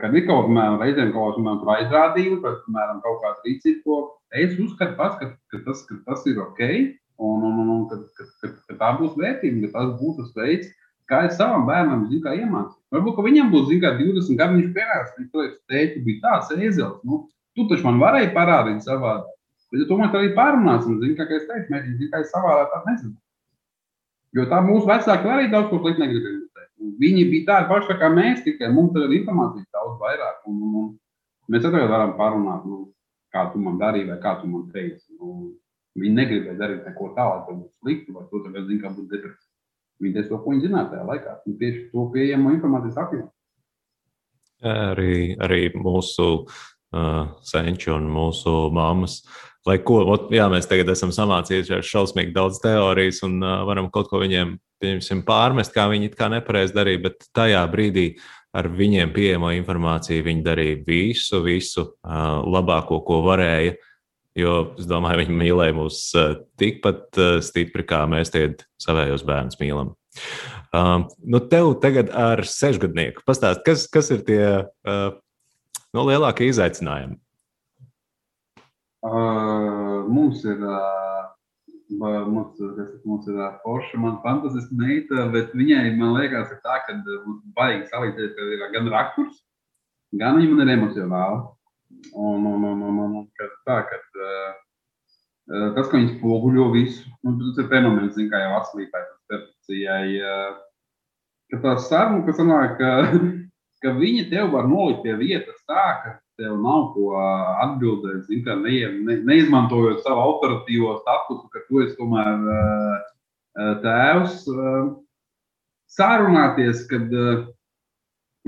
kad ir kaut kāda reizēm kaut kāda aizrādījuma, par piemēram, kaut kādu rīcību, ko es uzskatu pats, ka, ka, tas, ka tas ir ok, un, un, un, un ka, ka, ka, ka tā būs vērtība, ka tas būs tas veids, kā es savam bērnam zinu, kā iemācīt. Varbūt, ka viņam būs, zin kā, 20 gadu viņš pienāks, viņš teiks, tēti bija tāds ezels. Nu, Tu taču man varēji parādīt savādi. Bet, ja tomēr arī pārunāsim, zini, kā es teicu, kā es savādāk tā nezinu. Jo tā mūsu vecāki arī daudz ko sliktu negrib investēt. Viņi bija tādi paši kā mēs, tikai mums tagad informācija daudz vairāk. Un, un, un mēs tagad varam pārunāt, nu, kā tu man darīji vai kā tu man teici. Nu, viņi negribēja darīt neko tādu, kas būtu slikti, vai to tagad zina, kā būtu depresija. Viņi teica to, ko viņi zināja tajā laikā. Un tieši to pieejamo informācijas apjomu. Arī, arī mūsu uh, senči un mūsu mammas. Lai ko, ot, jā, mēs tagad esam samācījušies šausmīgi daudz teorijas un uh, varam kaut ko viņiem pārmest, kā viņi it kā nepareizi darīja, bet tajā brīdī ar viņiem pieejamo informāciju viņi darīja visu, visu uh, labāko, ko varēja. Jo es domāju, viņi mīlēja mūs tikpat stipri, kā mēs tie savējos bērnus mīlam. Um, nu, tev tagad ar sešgadnieku pastāst, kas, kas ir tie uh, nu, lielākie izaicinājumi? Uh, mums ir, uh, mums, kas, mums ir uh, forša, man fantastiska meita, bet viņai, man liekas, ir tā, ka mums baigi salīdzēt, ka ir gan raksturs, gan viņa man ir emocionāli. Un, un, un, un, un, ka tā, ka uh, tas, ka viņi spoguļo visu, nu, tas ir fenomens, zin, kā jau atslīpēt perfekcijai. Uh, ka tā saruna, kas sanāk, ka, viņi tev var nolikt pie vietas tā, ka tev nav ko atbildēt, zin, ka ne, ne, neizmantojot savu operatīvo statusu, ka tu esi tomēr uh, tēvs. Uh, sārunāties, kad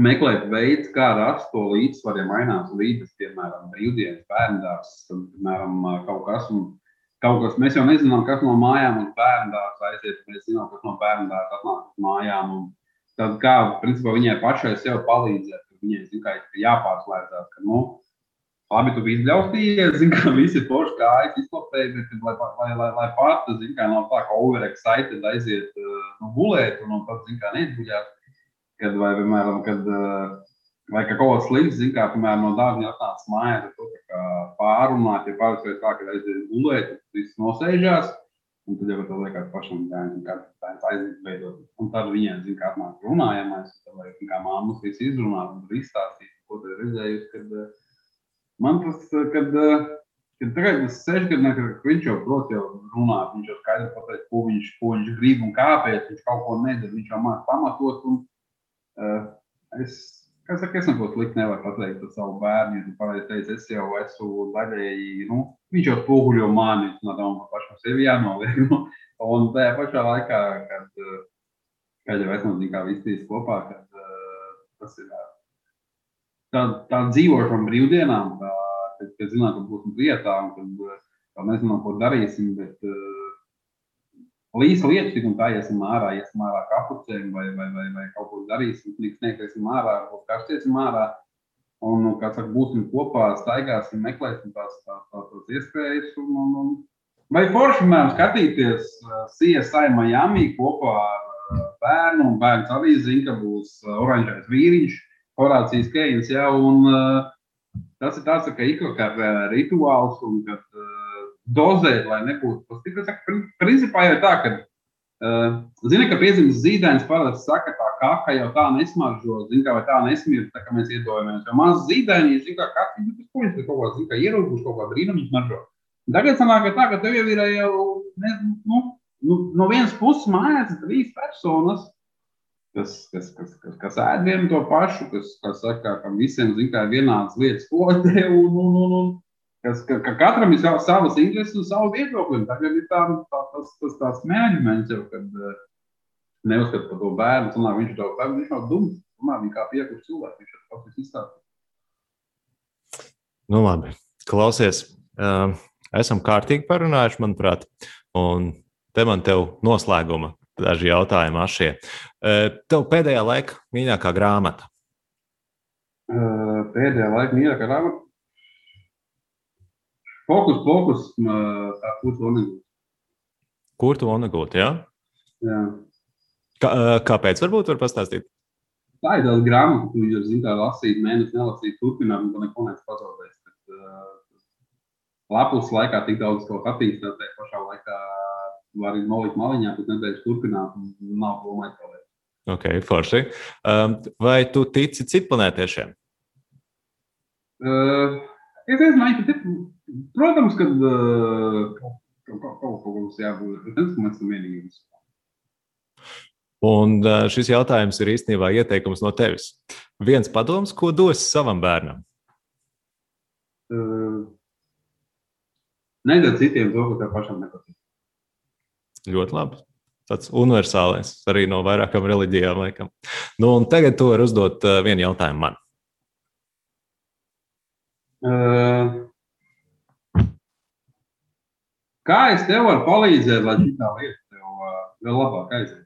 meklēt veids, kā rast to līdzsvaru, ja mainās līdzes, piemēram, brīvdienas, bērndārs, piemēram, kaut kas. Un, kaut kas, mēs jau nezinām, kas no mājām uz bērndārs aiziet, mēs zinām, kas no bērndārs atnāk uz mājām. Un, tad kā principā, viņai pašai sev palīdzēt. Viņai zin, kā, jāpārslēdzas, ka, nu, labi, tu biji izļaustījies, zini, kā visi forši kājas izklapēji, bet, lai, lai, lai, lai pati, zini, kā nav tā, ka overexcited aiziet nu, gulēt un, un pat, zini, kā neizguļās, kad, vai, piemēram, kad, vai ka kaut kas slikts, zini, kā, piemēram, no dārziņa atnāc mājā, tad to pārunāt, ja pārspēj tā, ka aiziet gulēt, tad viss nosēžās, Un tad jau tā liekas pašam, kā tāds aiziet veidot. Un tad viņiem, zina, kā atnāk runājamais, vai kā māmas visu izrunāt un izstāstīt, ko tu redzējusi, kad eh, man tas, eh, kad, eh, kad tagad tas sešgadnieks, ka viņš jau prot jau runāt, viņš jau skaidri pateikt, ko viņš, ko viņš grib un kāpēc viņš kaut ko nedara, viņš jau māk pamatot. Un, uh, es Kā saka, es neko sliktu nevaru pateikt par savu bērnu. Ja tu pareizi teici, es jau esmu daļēji, nu, viņš jau spoguļo mani, no tam pašam sevi jānoliek. Nu, un tajā pašā laikā, kad, kad jau esmu kā visi kopā, kad uh, tas ir tā, tā dzīvošana brīvdienām, tā, kad, kad zinām, ka būsim vietā un kad, kad nezinām, ko darīsim, bet uh, Līdz lietas, tik un tā iesim ārā, iesim ārā kapucēm vai, vai, vai, vai kaut ko darīsim, sniegsim ārā, varbūt karstiesim ārā. Un, kā saka, būsim kopā, staigāsim, meklēsim tās, tās, tās, tās iespējas. Un, un, un. Vai forši mēram skatīties uh, CSI Miami kopā ar uh, bērnu, un bērns arī zina, ka būs uh, oranžais vīriņš, Horācijas Keins, ja, un tas ir tāds, ka ikokar rituāls, un kad dozēt, lai nebūtu tas saka, principā jau tā, ka uh, zini, ka piezīmes zīdainis parasti saka, tā kaka jau tā nesmaržo, zini, kā vai tā nesmird, tā kā mēs iedomājamies. Jo maz zīdaini, zini, kā kaka, tas kuņas, ka kaut kā, zini, kā ierūguši kaut kā brīnumiņš smaržo. Tagad sanāk, ka tā, ka tev jau ir jau, ne, nu, nu, no vienas puses mājās ir trīs personas, kas, kas, kas, kas, kas ēd vienu to pašu, kas, kas saka, ka visiem, zini, kā vienādas lietas kodē un, un, un, un kas, ka, ka katram ir savas intereses un savu viedokli. Tagad ir tā, tā, tas, tas tāds mēģinājums, jau, kad uh, neuzskata par to bērnu, un viņš to bērnu, viņš nav dums. Tomēr viņš kā piekuši cilvēks, viņš ir pats izstāstījis. Nu, labi, klausies. Uh, esam kārtīgi parunājuši, manuprāt, un te man te noslēguma daži jautājumi ašie. Uh, tev pēdējā laika mīļākā grāmata? Pēdējā laika mīļākā grāmata? Fokus, fokus, tā kurtu Onegūta. Kurtu Onegūta, jā? Jā. Kā, kāpēc varbūt var pastāstīt? Tā ir tāda grāmata, ko jūs zināt, lasīt, mēnesi nelasīt, turpināt, un neko neesmu pazaudējis. Uh, lapus laikā tik daudz ko attīstīt, tā pašā laikā var arī nolikt maliņā, bet nedēļas turpināt, nav ko meklēt. Ok, forši. Um, vai tu tici citplanētiešiem? Uh, es nezinu, ka Protams, ka kaut kā mums jābūt, vienīgi. Un šis jautājums ir īstenībā ieteikums no tevis. Viens padoms, ko dos savam bērnam? Uh, Nedod citiem to, ko tev pašam nepatīk. Ļoti labi. Tāds universālais arī no vairākām reliģijām. Laikam. Nu, tagad tu vari uzdot uh, vienu jautājumu man. Uh, Kā es tev varu palīdzēt, lai šī lieta tev vēl labāk aiziet?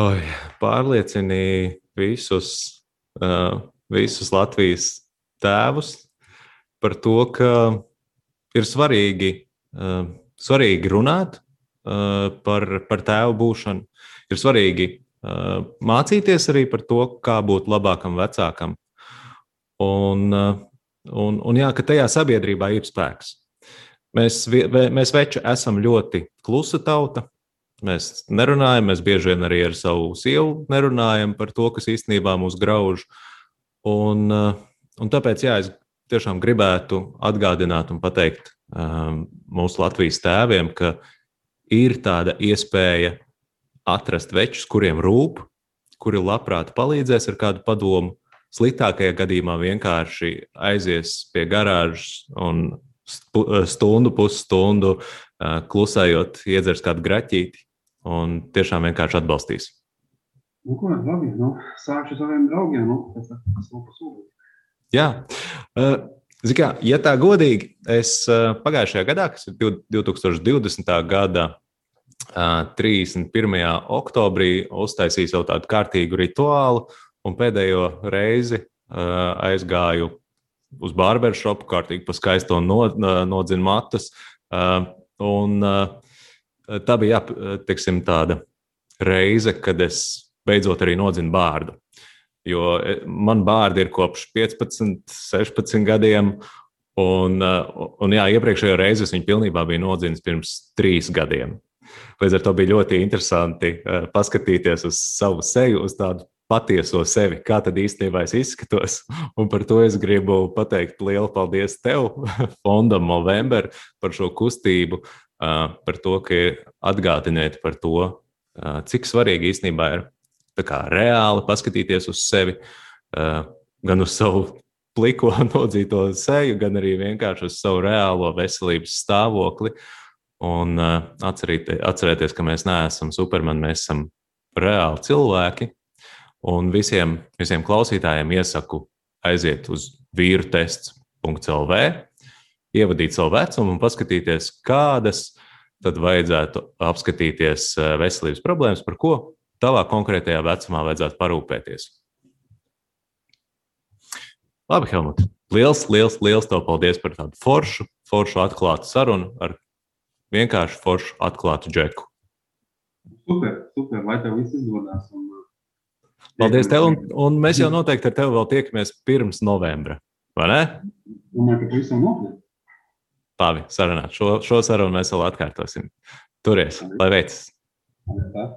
Oi, pārliecini visus, visus Latvijas tēvus par to, ka ir svarīgi, svarīgi runāt par, par tēvu būšanu. Ir svarīgi mācīties arī par to, kā būt labākam vecākam. Un, un, un jā, ka tajā sabiedrībā ir spēks. Mēs, mēs veči esam ļoti klusa tauta. Mēs nerunājam, mēs bieži vien arī ar savu sievu nerunājam par to, kas īstenībā mūs grauž. Un, un tāpēc, jā, es tiešām gribētu atgādināt un pateikt um, mūsu Latvijas tēviem, ka ir tāda iespēja atrast večus, kuriem rūp, kuri labprāt palīdzēs ar kādu padomu. Sliktākajā gadījumā vienkārši aizies pie garāžas un stundu, pusstundu uh, klusējot, iedzers kādu graķīti un tiešām vienkārši atbalstīs. Nu, ko, labi, nu, sākšu saviem draugiem, nu, kas, lūpas ūdeni. Jā. Uh, Kā, ja tā godīgi, es pagājušajā gadā, kas ir 2020. gada uh, 31. oktobrī, uztaisīju savu tādu kārtīgu rituālu un pēdējo reizi aizgāju uz barbershopu, kārtīgi pa skaisto no, nodzinu matus. Un tā bija jā, teiksim, tāda reize, kad es beidzot arī nodzinu bārdu. Jo e, man bārdi ir kopš 15, 16 gadiem. Un, e, un jā, iepriekšējo reizi es viņu pilnībā biju nodzīvis pirms trīs gadiem. Līdz ar to bija ļoti interesanti paskatīties uz savu seju, uz tādu patieso sevi, kā tad īstenībā es izskatos. Un par to es gribu pateikt lielu paldies tev, Fondam Movember, par šo kustību, par to, ka atgādiniet par to, cik svarīgi īstenībā ir kā, reāli paskatīties uz sevi, gan uz savu pliko, nodzīto seju, gan arī vienkārši uz savu reālo veselības stāvokli. Un atcerīt, atcerēties, ka mēs neesam supermeni, mēs esam reāli cilvēki. Un visiem, visiem klausītājiem iesaku aiziet uz vīru tests.lv, ievadīt savu vecumu un paskatīties, kādas tad vajadzētu apskatīties veselības problēmas, par ko tavā konkrētajā vecumā vajadzētu parūpēties. Labi, Helmut. Liels, liels, liels tev paldies par tādu foršu, foršu atklātu sarunu ar vienkārši foršu atklātu džeku. Super, super, lai tev viss izdodas. Un... Paldies tev, un, un mēs jau noteikti ar tevi vēl tiekamies pirms novembra, vai ne? Domāju, ka pavisam nopietni. Labi, sarunāt. Šo, šo sarunu mēs vēl atkārtosim. Turies, lai veicas! Tā.